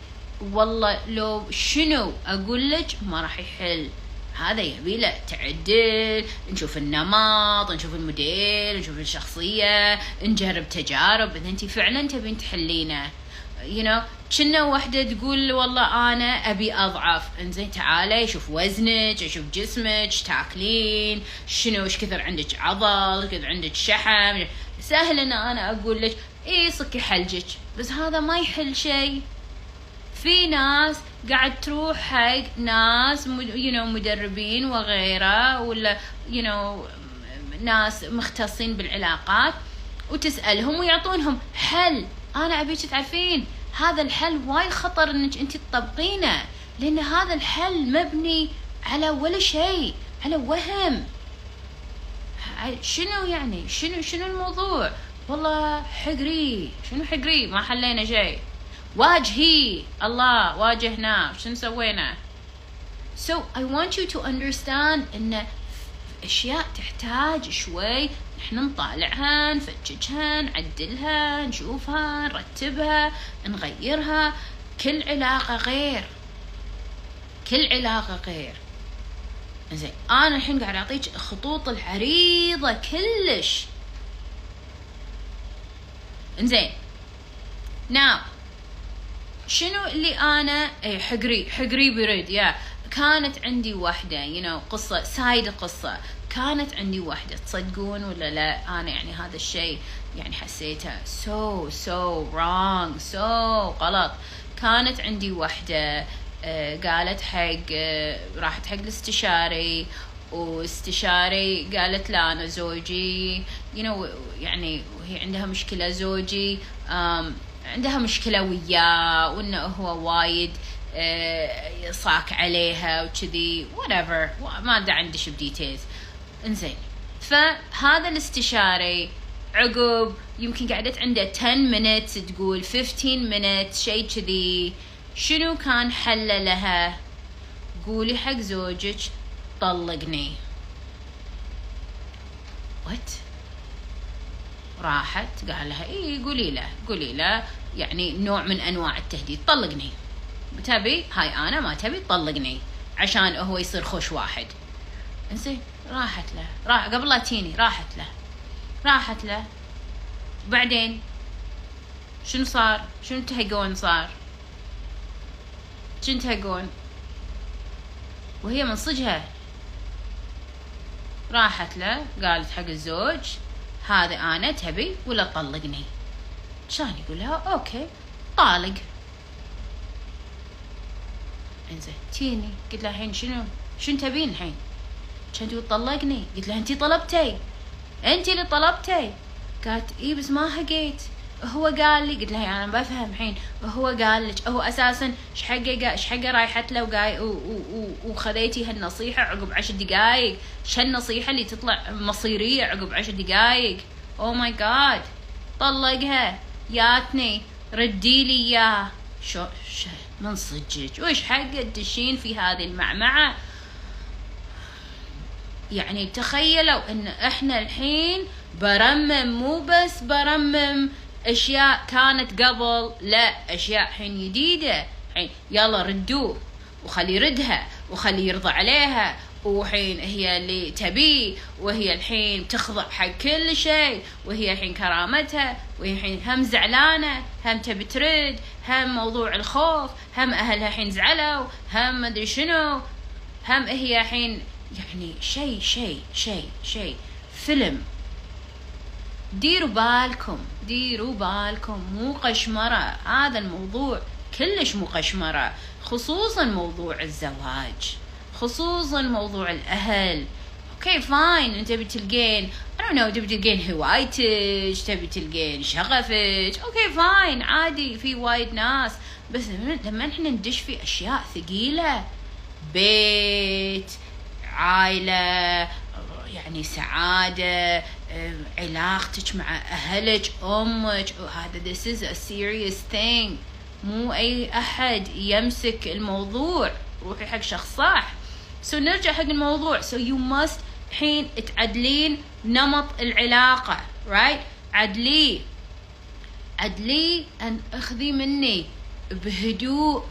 والله لو شنو أقول لك ما راح يحل. هذا يبي له تعدل نشوف النمط نشوف الموديل نشوف الشخصية نجرب تجارب. إذا أنت فعلا تبين تحلينه. You know كنا وحدة تقول والله أنا أبي أضعف. إنزين تعالي شوف وزنك شوف جسمك تاكلين شنو إيش كثر عندك عضل كثر عندك شحم. سهل إن أنا أقول لك إي صكي حلجك. بس هذا ما يحل شيء. في ناس قاعد تروح حق ناس you know مدربين وغيره ولا you know ناس مختصين بالعلاقات وتسألهم ويعطونهم حل. أنا ابيك تعرفين هذا الحل وايد خطر إنك أنت تطبقينه لأن هذا الحل مبني على ولا شيء على وهم. شنو يعني؟ شنو شنو الموضوع؟ والله حقري شنو حقري؟ ما حلينا شيء. واجهي الله واجهناه شنو سوينا؟ So I want you to understand إن أشياء تحتاج شوي إحنا نطالعها نفتشها نعدلها نشوفها نرتبها نغيرها. كل علاقة غير. كل علاقة غير. زين أنا الحين قاعد أعطيك الخطوط العريضة كلش. انزين ناو شنو اللي أنا اي حقري حقري بريد يا. كانت عندي واحدة you know قصة سايد قصة. كانت عندي واحدة تصدقون ولا لا؟ أنا يعني هذا الشيء يعني حسيته so so wrong so غلط. كانت عندي واحدة آه، قالت حق آه، راحت حق الاستشاري واستشاري قالت لا أنا زوجي you know يعني وهي عندها مشكلة زوجي عندها مشكلة وياه وإنه هو وايد آه، صاك عليها وكذي whatever. ما أدري عندش بديتيلز إنزين. فهذا الاستشاري عقب يمكن قعدت عنده 10 minutes تقول 15 minutes شيء كذي. شنو كان حله لها؟ قولي حق زوجك طلقني. وات راحت قال لها إي قولي له قولي له. يعني نوع من أنواع التهديد. طلقني. تبي؟ هاي أنا ما تبي؟ طلقني. عشان هو يصير خوش واحد. إنزين. راحت له. راح قبل لا تيني راحت له. راحت له. بعدين شنو صار؟ شنو تهقون صار؟ شنو تهقون؟ وهي من صجها. راحت له قالت حق الزوج هذا أنا تبي ولا تطلقني كان يقول لها أوكي طالق. إنزين تيني. قلت لها الحين شنو؟ شنو تبين الحين؟ كانت تقول طلقني. قلت لها أنتي طلبتي. أنتي اللي طلبتي. قالت إي بس ما هقيت هو قال لي قلت لها أنا بفهم الحين. هو قال لك هو أساسا إيش حقه؟ إيش حقه رايحت له وقاي وخذيتي هالنصيحة عقب عشر دقائق إيش هالنصيحه اللي تطلع مصيرية عقب عشر دقائق أو ماي جاد طلقها. ياتني. ردي لي إياه. شو, من صدقك. وش حق تدشين في هذه المعمعة؟ يعني تخيلوا إن إحنا الحين برمم مو بس برمم أشياء كانت قبل لا أشياء الحين جديدة. الحين يلا ردوه وخلي يردها وخلي يرضى عليها. وحين هي اللي تبيه وهي الحين تخضع حق كل شيء وهي الحين كرامتها وهي الحين هم زعلانة هم تبي ترد هم موضوع الخوف هم أهلها الحين زعلوا هم مدري شنو هم هي الحين يعني شيء شيء شيء شيء. فيلم. ديروا بالكم ديروا بالكم. مو قشمرة. هذا الموضوع كلش مو قشمرة. خصوصا موضوع الزواج. خصوصا موضوع الأهل. okay fine. أنت تبي تلقين I don't know تبي تلقين هوايتك تبي تلقين شغفك. okay fine. عادي في وايد ناس. بس لما إحنا ندش في أشياء ثقيلة. بيت. عائلة يعني سعادة علاقتك مع أهلك أمك هذا this is a serious thing. مو أي أحد يمسك الموضوع روحي حق شخص صح. so نرجع حق الموضوع. so you must الحين تعدلين نمط العلاقة right? عدلي عدلي أن أخذي مني بهدوء.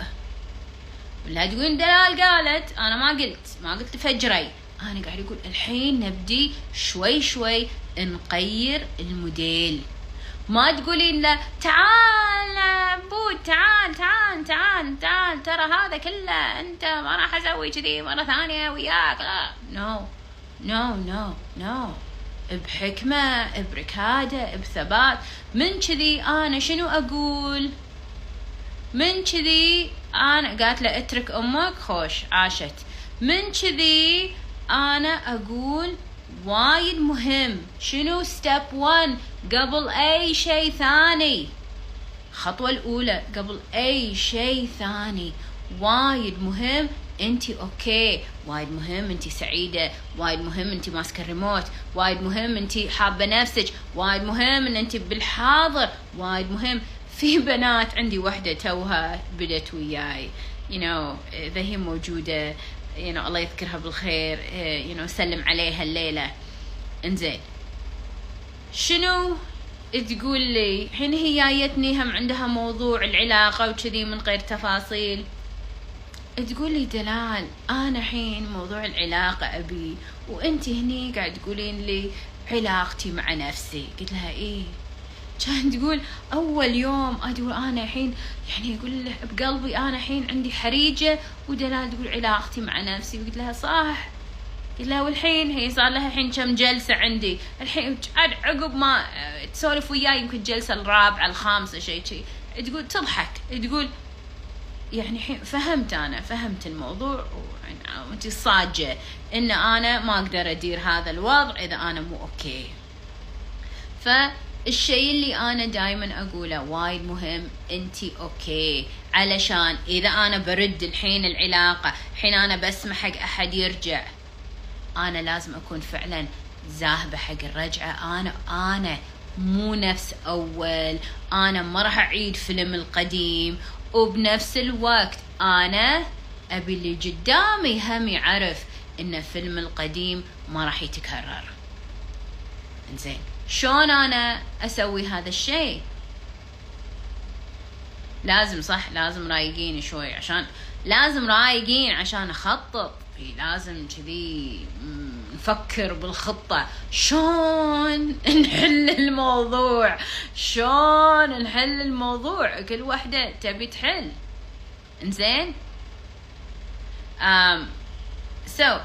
ولا تقولين دلال قالت أنا ما قلت ما قلت فجري أنا قاعد أقول الحين نبدي شوي شوي نغير الموديل. ما تقولين له تعال بود تعال تعال تعال تعال ترى هذا كله أنت ما راح أسوي كذي مرة ثانية وياك. لا no no no no بحكمة بركادة بثبات. من كذي أنا شنو أقول؟ من كذي أنا قالت له اترك أمك. خوش عاشت. من كذي أنا أقول وايد مهم. شنو step 1 قبل أي شيء ثاني. الخطوة الأولى قبل أي شيء ثاني. وايد مهم. انت أوكي. وايد مهم انت سعيدة. وايد مهم انت ماسكة الريموت وايد مهم انت حابة نفسك. وايد مهم إن انت بالحاضر. وايد مهم في بنات عندي وحدة توها بدت وياي. You know إذا هي موجودة you know الله يذكرها بالخير you know سلم عليها الليلة. إنزين. شنو تقول لي؟ حين هي جايتني هم عندها موضوع العلاقة وكذي من غير تفاصيل. تقول لي دلال أنا حين موضوع العلاقة أبي وأنت هني قاعد تقولين لي علاقتي مع نفسي. قلت لها إيه. كان تقول أول يوم أقول أنا الحين يعني يقول له بقلبي أنا الحين عندي حريجة ودلال تقول علاقتي مع نفسي. قلت لها صح. قلت لها والحين هي صار لها الحين كم جلسة عندي. الحين عقب ما تسولف وياي يمكن الجلسه الرابعة الخامسة شيء شيء. تقول تضحك. تقول يعني حين فهمت أنا فهمت الموضوع وأنت صاجه إن أنا ما أقدر أدير هذا الوضع إذا أنا مو okay. ف الشيء اللي أنا دائما أقوله وايد مهم. انتي okay. علشان إذا أنا برد الحين العلاقة حين أنا بسمح حق أحد يرجع أنا لازم أكون فعلا ذاهبة حق الرجعة. أنا أنا مو نفس أول. أنا ما راح أعيد فيلم القديم. وبنفس الوقت أنا أبي اللي قدامي هم يعرف إن فيلم القديم ما راح يتكرر. إنزين. شلون أنا أسوي هذا الشيء؟ لازم صح لازم رايقين شوي عشان لازم رايقين عشان أخطط. لازم كذي نفكر بالخطة. شلون نحل الموضوع؟ شلون نحل الموضوع؟ كل وحدة تبي تحل. إنزين؟ um, so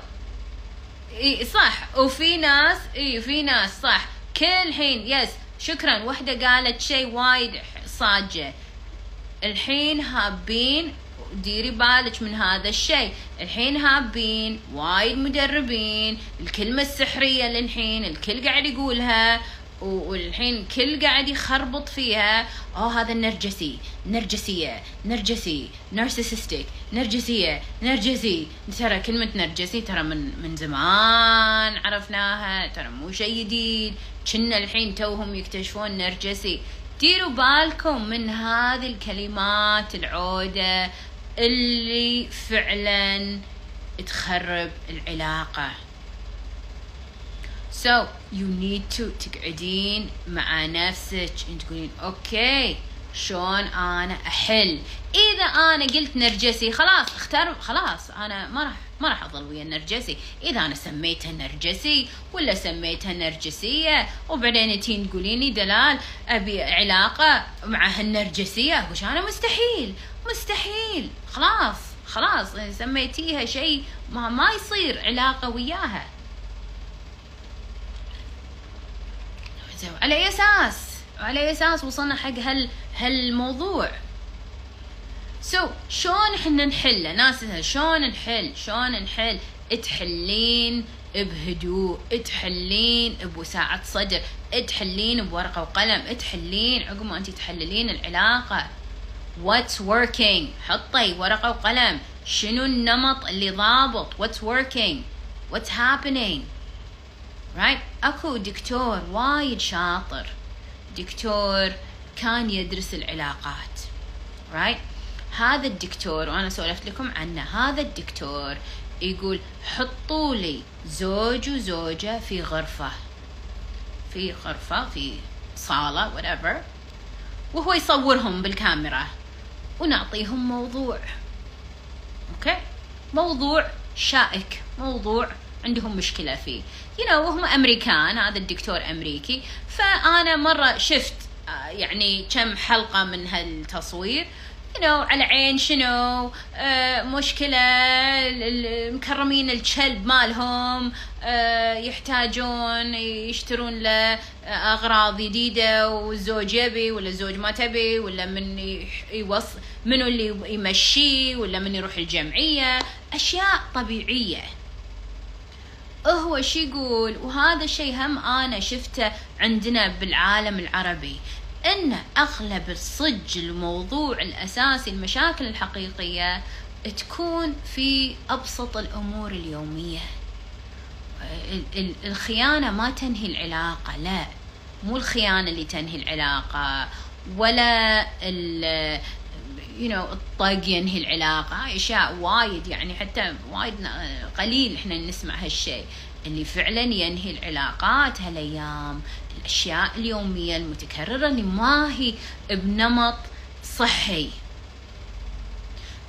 إيه صح. وفي ناس إي في ناس صح. كل حين. يس شكرا. وحدة قالت شيء وايد صاجة. الحين هابين ديري بالك من هذا الشيء. الحين هابين وايد مدربين. الكلمة السحرية للحين. الكل قاعد يقولها. والحين الكل قاعد يخربط فيها اوه هذا النرجسي نرجسية نرجسي نارسيسستيك نرجسية نرجسي. ترى كلمة نرجسي ترى من من زمان عرفناها ترى مو شيء جديد. كنا الحين توهم يكتشفون نرجسي. ديروا بالكم من هذه الكلمات العودة اللي فعلا تخرب العلاقة. So you need to تقعدين مع نفسك تقولين أوكي شلون أنا أحل? إذا أنا قلت نرجسي خلاص اختار خلاص أنا ما راح ما راح أظل ويا النرجسي إذا أنا سميتها نرجسي ولا سميتها نرجسية وبعدين تين تقوليني دلال أبي علاقة مع هالنرجسيه أقول أنا مستحيل مستحيل خلاص خلاص سميتيها شيء ما, ما يصير علاقة وياها. على أي أساس؟ على أي أساس وصلنا حق هال هالموضوع؟ سو so, شلون إحنا نحله ناس شلون نحل؟ شلون نحل؟ تحلين بهدوء تحلين بوساعة صدر تحلين بورقة وقلم تحلين عقب ما أنت تحللين العلاقة. What's working حطي ورقة وقلم. شنو النمط اللي ضابط؟ What's working? What's happening? Right? اكو دكتور وايد شاطر دكتور كان يدرس العلاقات right? هذا الدكتور وأنا سولفت لكم عنه هذا الدكتور يقول حطوا لي زوج وزوجة في غرفة. في غرفة في صالة whatever. وهو يصورهم بالكاميرا. ونعطيهم موضوع. أوكي موضوع شائك. موضوع عندهم مشكلة فيه. You know وهم أمريكان هذا الدكتور أمريكي. فأنا مرة شفت آه، يعني كم حلقة من هالتصوير. You know على عين شنو آه مشكلة مكرمين الكلب مالهم آه يحتاجون يشترون له أغراض جديدة والزوج يبي ولا الزوج ما تبي ولا من يوص منو اللي يمشيه ولا من يروح الجمعية. أشياء طبيعية. هو شي يقول وهذا الشيء هم أنا شفته عندنا بالعالم العربي. إن أغلب الصج الموضوع الأساسي المشاكل الحقيقية تكون في أبسط الأمور اليومية. الخيانة ما تنهي العلاقة لا. مو الخيانة اللي تنهي العلاقة ولا you know الطق ينهي العلاقة. هاي أشياء وايد يعني حتى وايد قليل إحنا نسمع هالشيء. اللي فعلا ينهي العلاقات هالأيام الأشياء اليومية المتكررة اللي ما هي بنمط صحي.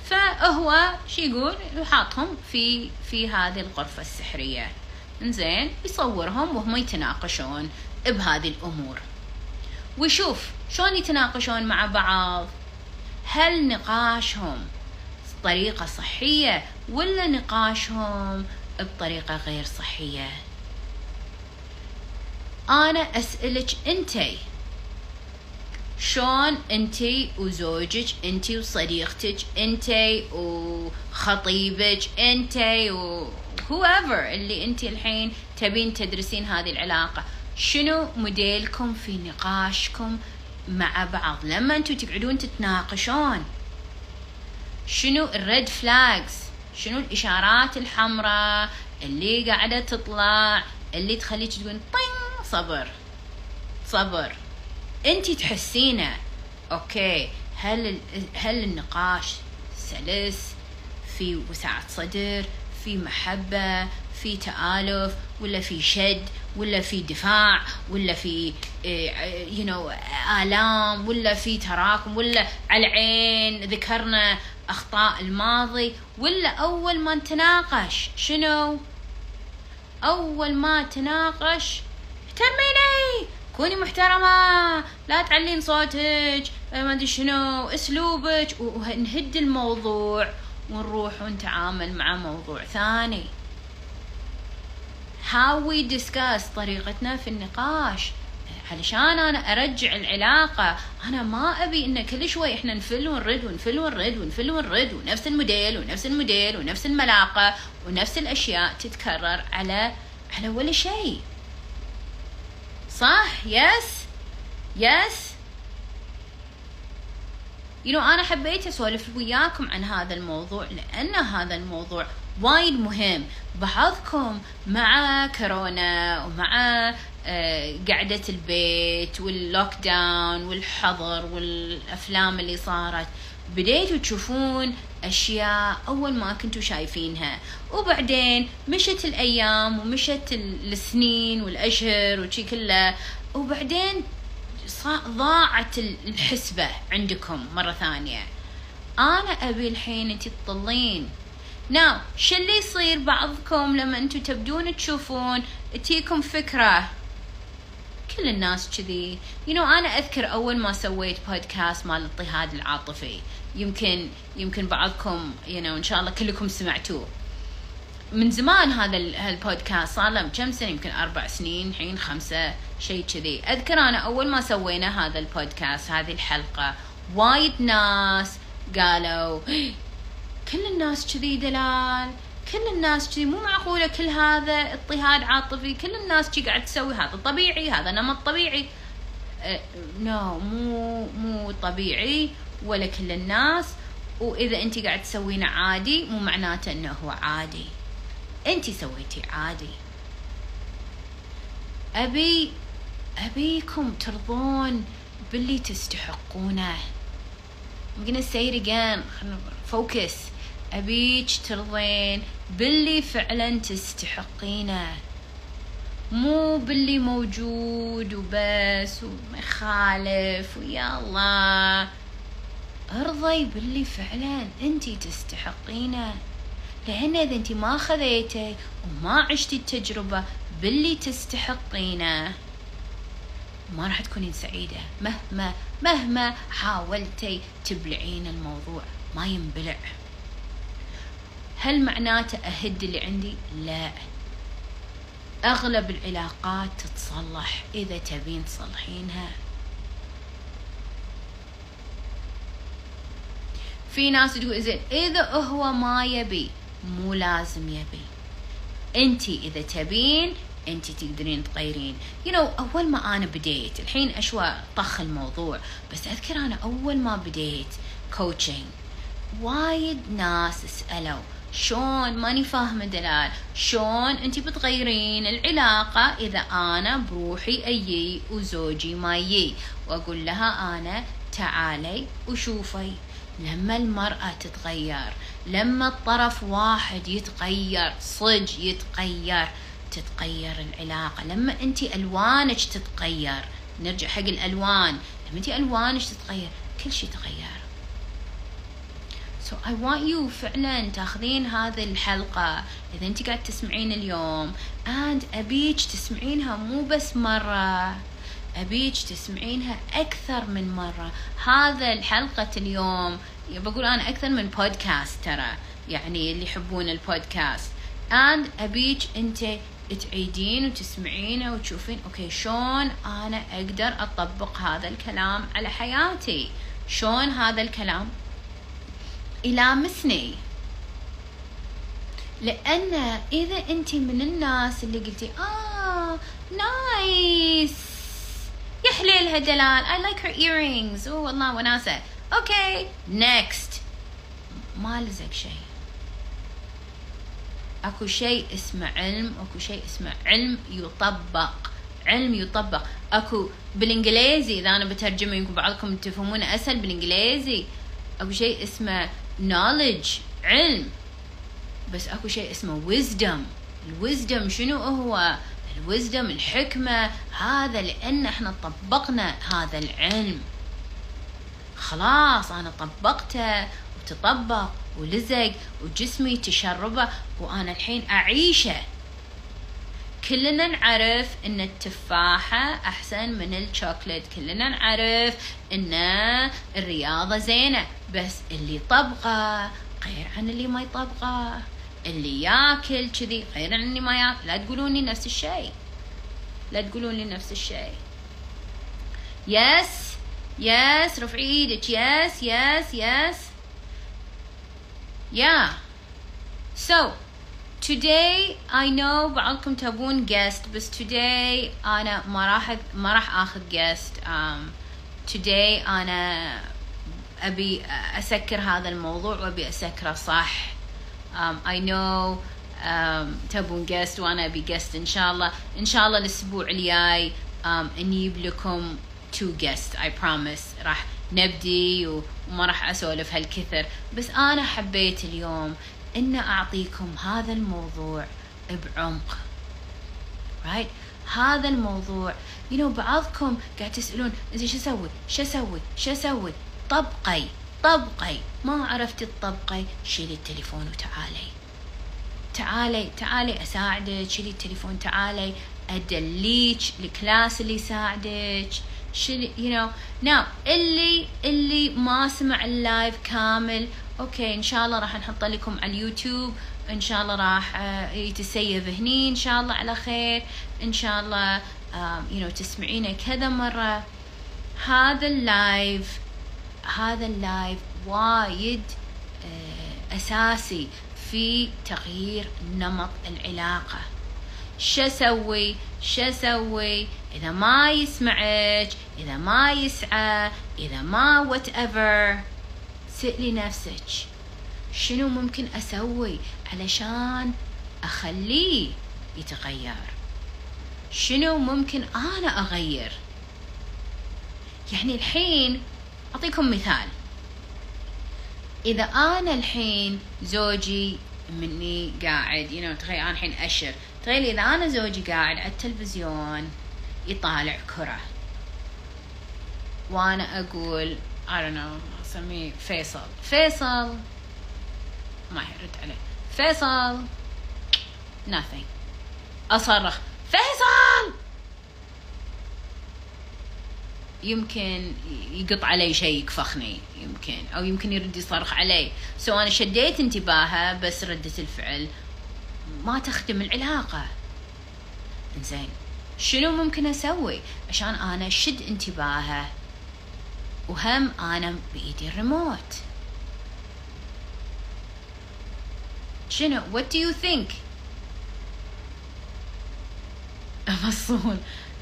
فهو شو يقول؟ يحطهم في في هذه الغرفة السحرية. زين يصورهم وهم يتناقشون بهذه الأمور. ويشوف شلون يتناقشون مع بعض. هل نقاشهم بطريقة صحية ولا نقاشهم بطريقة غير صحية؟ أنا أسألك أنتي شلون انتي وزوجك انتي وصديقتك انتي وخطيبك انتي و whoever اللي انتي الحين تبين تدرسين هذه العلاقة شنو موديلكم في نقاشكم مع بعض. لما أنتوا تقعدون تتناقشون شنو ال red flags شنو الإشارات الحمراء اللي قاعدة تطلع اللي تخليك تقولين صبر صبر. انت تحسينه. okay. هل هل النقاش سلس؟ في وسعة صدر؟ في محبة؟ في تآلف؟ ولا في شد؟ ولا في دفاع ولا في you know آلام ولا في تراكم ولا على العين ذكرنا أخطاء الماضي ولا أول ما نتناقش شنو؟ أول ما تناقش احترميني كوني محترمة لا تعلين صوتك ما أدري شنو أسلوبك ونهد الموضوع ونروح ونتعامل مع موضوع ثاني. How we discuss طريقتنا في النقاش. علشان أنا أرجع العلاقة أنا ما أبي إن كل شوي إحنا نفل ونرد ونفل ونرد ونفل ونرد ونفس الموديل ونفس الموديل ونفس العلاقة ونفس الأشياء تتكرر على على ولا شيء. صح؟ yes yes you know, أنا حبيت أسولف وياكم عن هذا الموضوع لأن هذا الموضوع وايد مهم. بعضكم مع كورونا ومع آه، قعدة البيت واللوك داون والحظر والأفلام اللي صارت بديتوا تشوفون أشياء أول ما كنتوا شايفينها. وبعدين مشت الأيام ومشت السنين والأشهر وشي كله. وبعدين ضاعت الحسبة عندكم مرة ثانية. أنا أبي الحين أنت تطلين ناو شو اللي يصير بعضكم لما أنتوا تبدون تشوفون تيكم فكرة. كل الناس كذي. you know, أنا أذكر أول ما سويت بودكاست مال الاضطهاد العاطفي. يمكن يمكن بعضكم you know, إن شاء الله كلكم سمعتوه. من زمان هذا البودكاست صار له كم سنة؟ يمكن أربع سنين الحين خمسة شيء كذي. أذكر أنا أول ما سوينا هذا البودكاست هذه الحلقة. وايد ناس قالوا كل الناس كذي دلال كل الناس كذي مو معقولة كل هذا اضطهاد عاطفي كل الناس كذي قاعد تسوي هذا طبيعي هذا نمط طبيعي. نو uh, no, مو مو طبيعي ولا كل الناس. وإذا انت قاعد تسوينه عادي مو معناته إنه هو عادي. انت سويتي عادي. أبي أبيكم ترضون باللي تستحقونه. I'm gonna say it again. focus أبيك ترضين باللي فعلا تستحقينه. مو باللي موجود وبس وما يخالف ويا الله أرضي باللي فعلا أنتي تستحقينه. لأن إذا أنتي ما خذيتي وما عشتي التجربة باللي تستحقينه ما راح تكونين سعيدة. مهما مهما حاولتي تبلعين الموضوع ما ينبلع. هل معناته أهد اللي عندي؟ لا. أغلب العلاقات تتصلح إذا تبين تصلحينها. في ناس تقول زين إذا هو ما يبي مو لازم يبي. انتي إذا تبين انت تقدرين تغيرين you know, أول ما أنا بديت الحين أشوى طخ الموضوع بس أذكر أنا أول ما بديت coaching وايد ناس سألوا شلون ماني فاهمة دلال. شلون انت بتغيرين العلاقة إذا أنا بروحي أيي وزوجي ما يي وأقول لها أنا تعالي وشوفي. لما المرأة تتغير لما الطرف واحد يتغير صج يتغير تتغير العلاقة. لما انت ألوانك تتغير نرجع حق الألوان. لما انت ألوانك تتغير كل شيء تغير. So I want you فعلا تاخذين هذه الحلقة. إذا أنت قاعد تسمعين اليوم. And أبيك تسمعينها مو بس مرة. أبيك تسمعينها أكثر من مرة. هذا الحلقة اليوم بقول أنا أكثر من بودكاست ترى. يعني اللي يحبون البودكاست and أبيك أنت تعيدين وتسمعينه وتشوفين أوكي شلون أنا أقدر أطبق هذا الكلام على حياتي؟ شلون هذا الكلام؟ يلامسني لأن إذا أنت من الناس اللي قلتي آه nice يا حليلها دلال I like her earrings. أوه والله وناسة. okay next. ما لزق شيء. أكو شيء اسمه علم أكو شيء اسمه علم يطبق. علم يطبق. أكو بالإنجليزي إذا أنا بترجمة يمكن بعضكم تفهمونه أسهل بالإنجليزي. أكو شيء اسمه knowledge علم بس أكو شيء اسمه wisdom. ال wisdom شنو هو؟ الويزدم الحكمة. هذا لأن إحنا طبقنا هذا العلم. خلاص أنا طبقته وتطبق ولزق وجسمي تشربه وأنا الحين أعيشه. كلنا نعرف إن التفاحة أحسن من الشوكليت. كلنا نعرف إن الرياضة زينة. بس اللي طبقه غير عن اللي ما يطبقه اللي ياكل كذي غير عن اللي ما ياكل. لا تقولون لي نفس الشيء. لا تقولون لي نفس الشيء. yes yes رفعي إيدك. yes yes yes. Yeah. So today I know بعضكم تبون guest بس today أنا ما راح ما راح آخذ guest. Um, today أنا أبي أسكر هذا الموضوع وأبي أسكره صح. Um, I know um, تبون guest وأنا أبي guest إن شاء الله. إن شاء الله الأسبوع الجاي um, نجيب لكم two guests I promise. راح نبدي وما راح أسولف هالكثر. بس أنا حبيت اليوم إن أعطيكم هذا الموضوع بعمق. Right? هذا الموضوع. You know بعضكم قاعد تسألون زين شو أسوي؟ شو أسوي؟ شو أسوي؟ طبقي طبقي. ما عرفتي تطبقي شيلي التليفون وتعالي. تعالي تعالي أساعدك. شيلي التليفون تعالي. أدليك ال class اللي يساعدك. شيلي you know now اللي اللي ما سمع ال live كامل okay إن شاء الله راح نحط لكم على اليوتيوب. إن شاء الله راح آه، يت save هني. إن شاء الله على خير. إن شاء الله you know تسمعينه كذا مرة. هذا ال live هذا ال live وايد آه، أساسي في تغيير نمط العلاقة. شو أسوي؟ شو أسوي؟ إذا ما يسمعك إذا ما يسعى إذا ما whatever سألي نفسك. شنو ممكن أسوي علشان أخليه يتغير؟ شنو ممكن أنا أغير؟ يعني الحين أعطيكم مثال. إذا أنا الحين زوجي مني قاعد يو you know, تخيل أنا الحين أشر. تخيل إذا أنا زوجي قاعد على التلفزيون يطالع كرة. وأنا أقول I don't know اسميه فيصل. فيصل. ما يرد عليه. فيصل. Nothing. أصرخ. فيصل! يمكن يقط علي شيء يكفخني. يمكن. أو يمكن يرد يصرخ علي. سو أنا شديت انتباهه بس ردة الفعل ما تخدم العلاقة. زين شنو ممكن أسوي عشان أنا أشد انتباهه؟ وهم أنا بإيدي الريموت. شنو؟ What do you think? فصول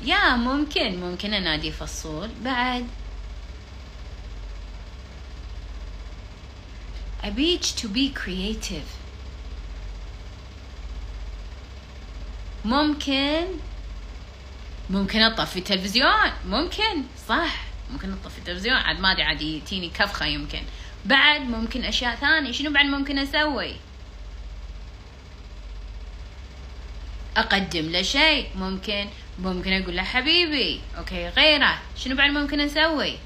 يا ممكن ممكن أنادي فصول. بعد. أبيك to be creative. ممكن. ممكن أطفي التلفزيون ممكن. صح. ممكن اطفي التلفزيون عاد ما أدري عاد تيني كفخة يمكن. بعد ممكن أشياء ثانية شنو بعد ممكن أسوي؟ أقدم له شيء ممكن ممكن أقول له حبيبي أوكي غيره. شنو بعد ممكن أسوي؟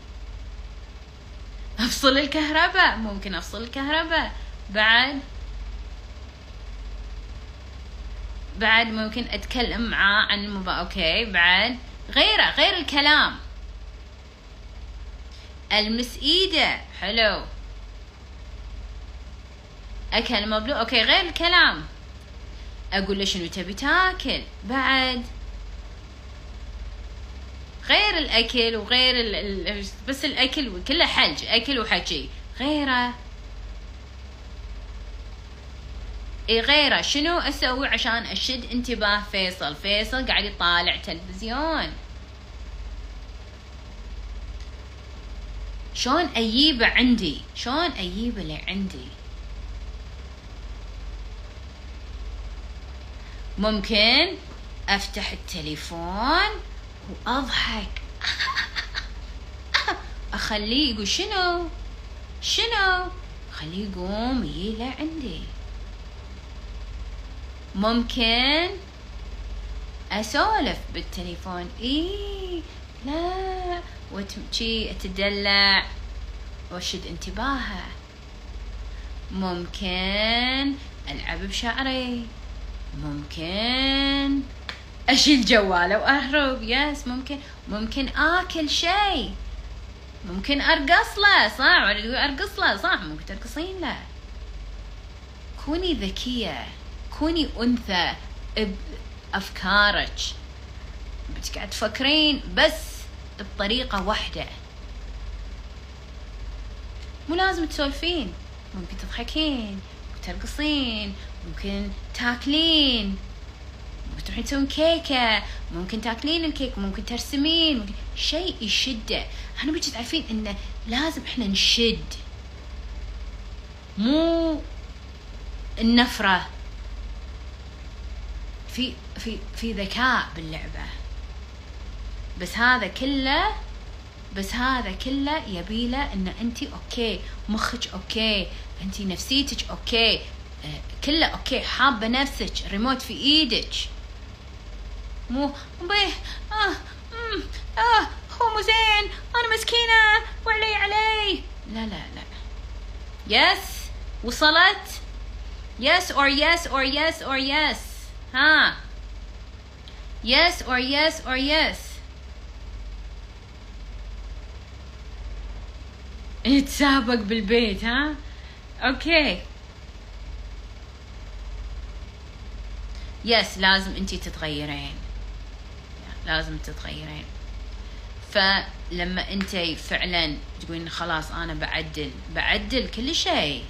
أفصل الكهرباء ممكن أفصل الكهرباء. بعد بعد ممكن أتكلم معاه عن الموضوع okay. بعد غيره غير الكلام. ألمس إيده حلو. أكل مبلوع okay غير الكلام. أقول له شنو تبي تاكل؟ بعد. غير الأكل وغير ال بس الأكل كله حج أكل وحكي. غيره. اي غيره. شنو أسوي عشان أشد انتباه فيصل؟ فيصل قاعد يطالع تلفزيون. شلون اجيبه عندي؟ شلون اجيبه لعندي ممكن أفتح التليفون وأضحك. أخليه يقول شنو؟ شنو؟ خليه يقوم يجي لعندي. ممكن أسولف بالتليفون. إيه لا. وتمشي اتدلع واشد انتباهه. ممكن ألعب بشعري. ممكن أشيل جواله وأهرب. يس ممكن. ممكن آكل شيء. ممكن أرقص له. صح أرقص له. صح ممكن ترقصين له. كوني ذكية. كوني أنثى. بأفكارك قاعد تفكرين بس بطريقة واحدة. مو لازم تسولفين. ممكن تضحكين ترقصين ممكن تاكلين. ممكن تروحين تسوين كيكة ممكن تاكلين الكيك ممكن ترسمين ممكن شيء يشده. أنا بيجي تعرفين انه لازم إحنا نشد. مو النفرة. في في في ذكاء باللعبة. بس هذا كله بس هذا كله يبيله ان انت okay مخك okay انت نفسيتك okay آه، كله okay حابة نفسك ريموت في إيدك. مو بيه آه مم آه هو مو زين أنا مسكينة وعلي علي. لا لا لا. yes وصلت. Yes or yes or yes or yes. ها. Yes or yes or yes. يتسابق بالبيت ها؟ okay. yes لازم انتي تتغيرين. لازم تتغيرين. فلما انتي فعلا تقولين خلاص أنا بعدل بعدل كل شيء.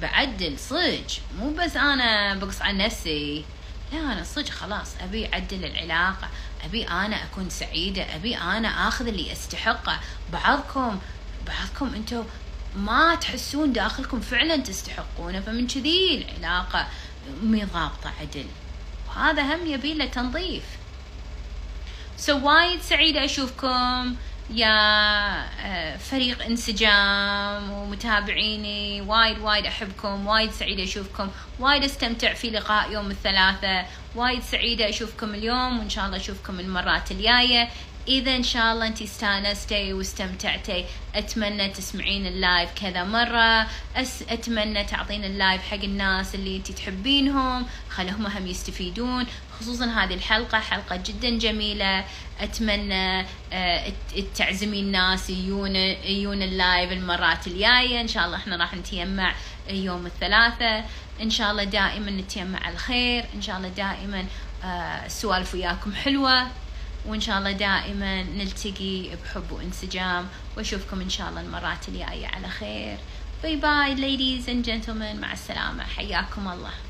بعدل صدق. مو بس أنا بقص عن نفسي. لا أنا صدق خلاص. أبي أعدل العلاقة. أبي أنا أكون سعيدة. أبي أنا آخذ اللي استحقه بعضكم بعضكم أنتم ما تحسون داخلكم فعلا تستحقونه فمن كذي العلاقة مي ضابطه عدل. وهذا هم يبي له تنظيف. so وايد سعيدة أشوفكم. يا آه، فريق انسجام ومتابعيني. وايد وايد أحبكم. وايد سعيدة أشوفكم. وايد أستمتع في لقاء يوم الثلاثاء وايد سعيدة أشوفكم اليوم. وإن شاء الله أشوفكم المرات الجاية. إذا إن شاء الله أنت استانستي واستمتعتي. أتمنى تسمعين ال live كذا مرة. أس أتمنى تعطين ال live حق الناس اللي أنت تحبينهم. خلهم هم يستفيدون. خصوصا هذه الحلقة حلقة جدا جميلة. أتمنى آه، تعزمي الناس يجون يجون ال live المرات الجاية. إن شاء الله إحنا راح نتجمع يوم الثلاثاء إن شاء الله دائما نتجمع على الخير. إن شاء الله دائما السوالف آه، وياكم حلوة. وإن شاء الله دائما نلتقي بحب وانسجام وأشوفكم إن شاء الله المرات الجاية. على خير. باي باي ladies and gentlemen. مع السلامة. حياكم الله.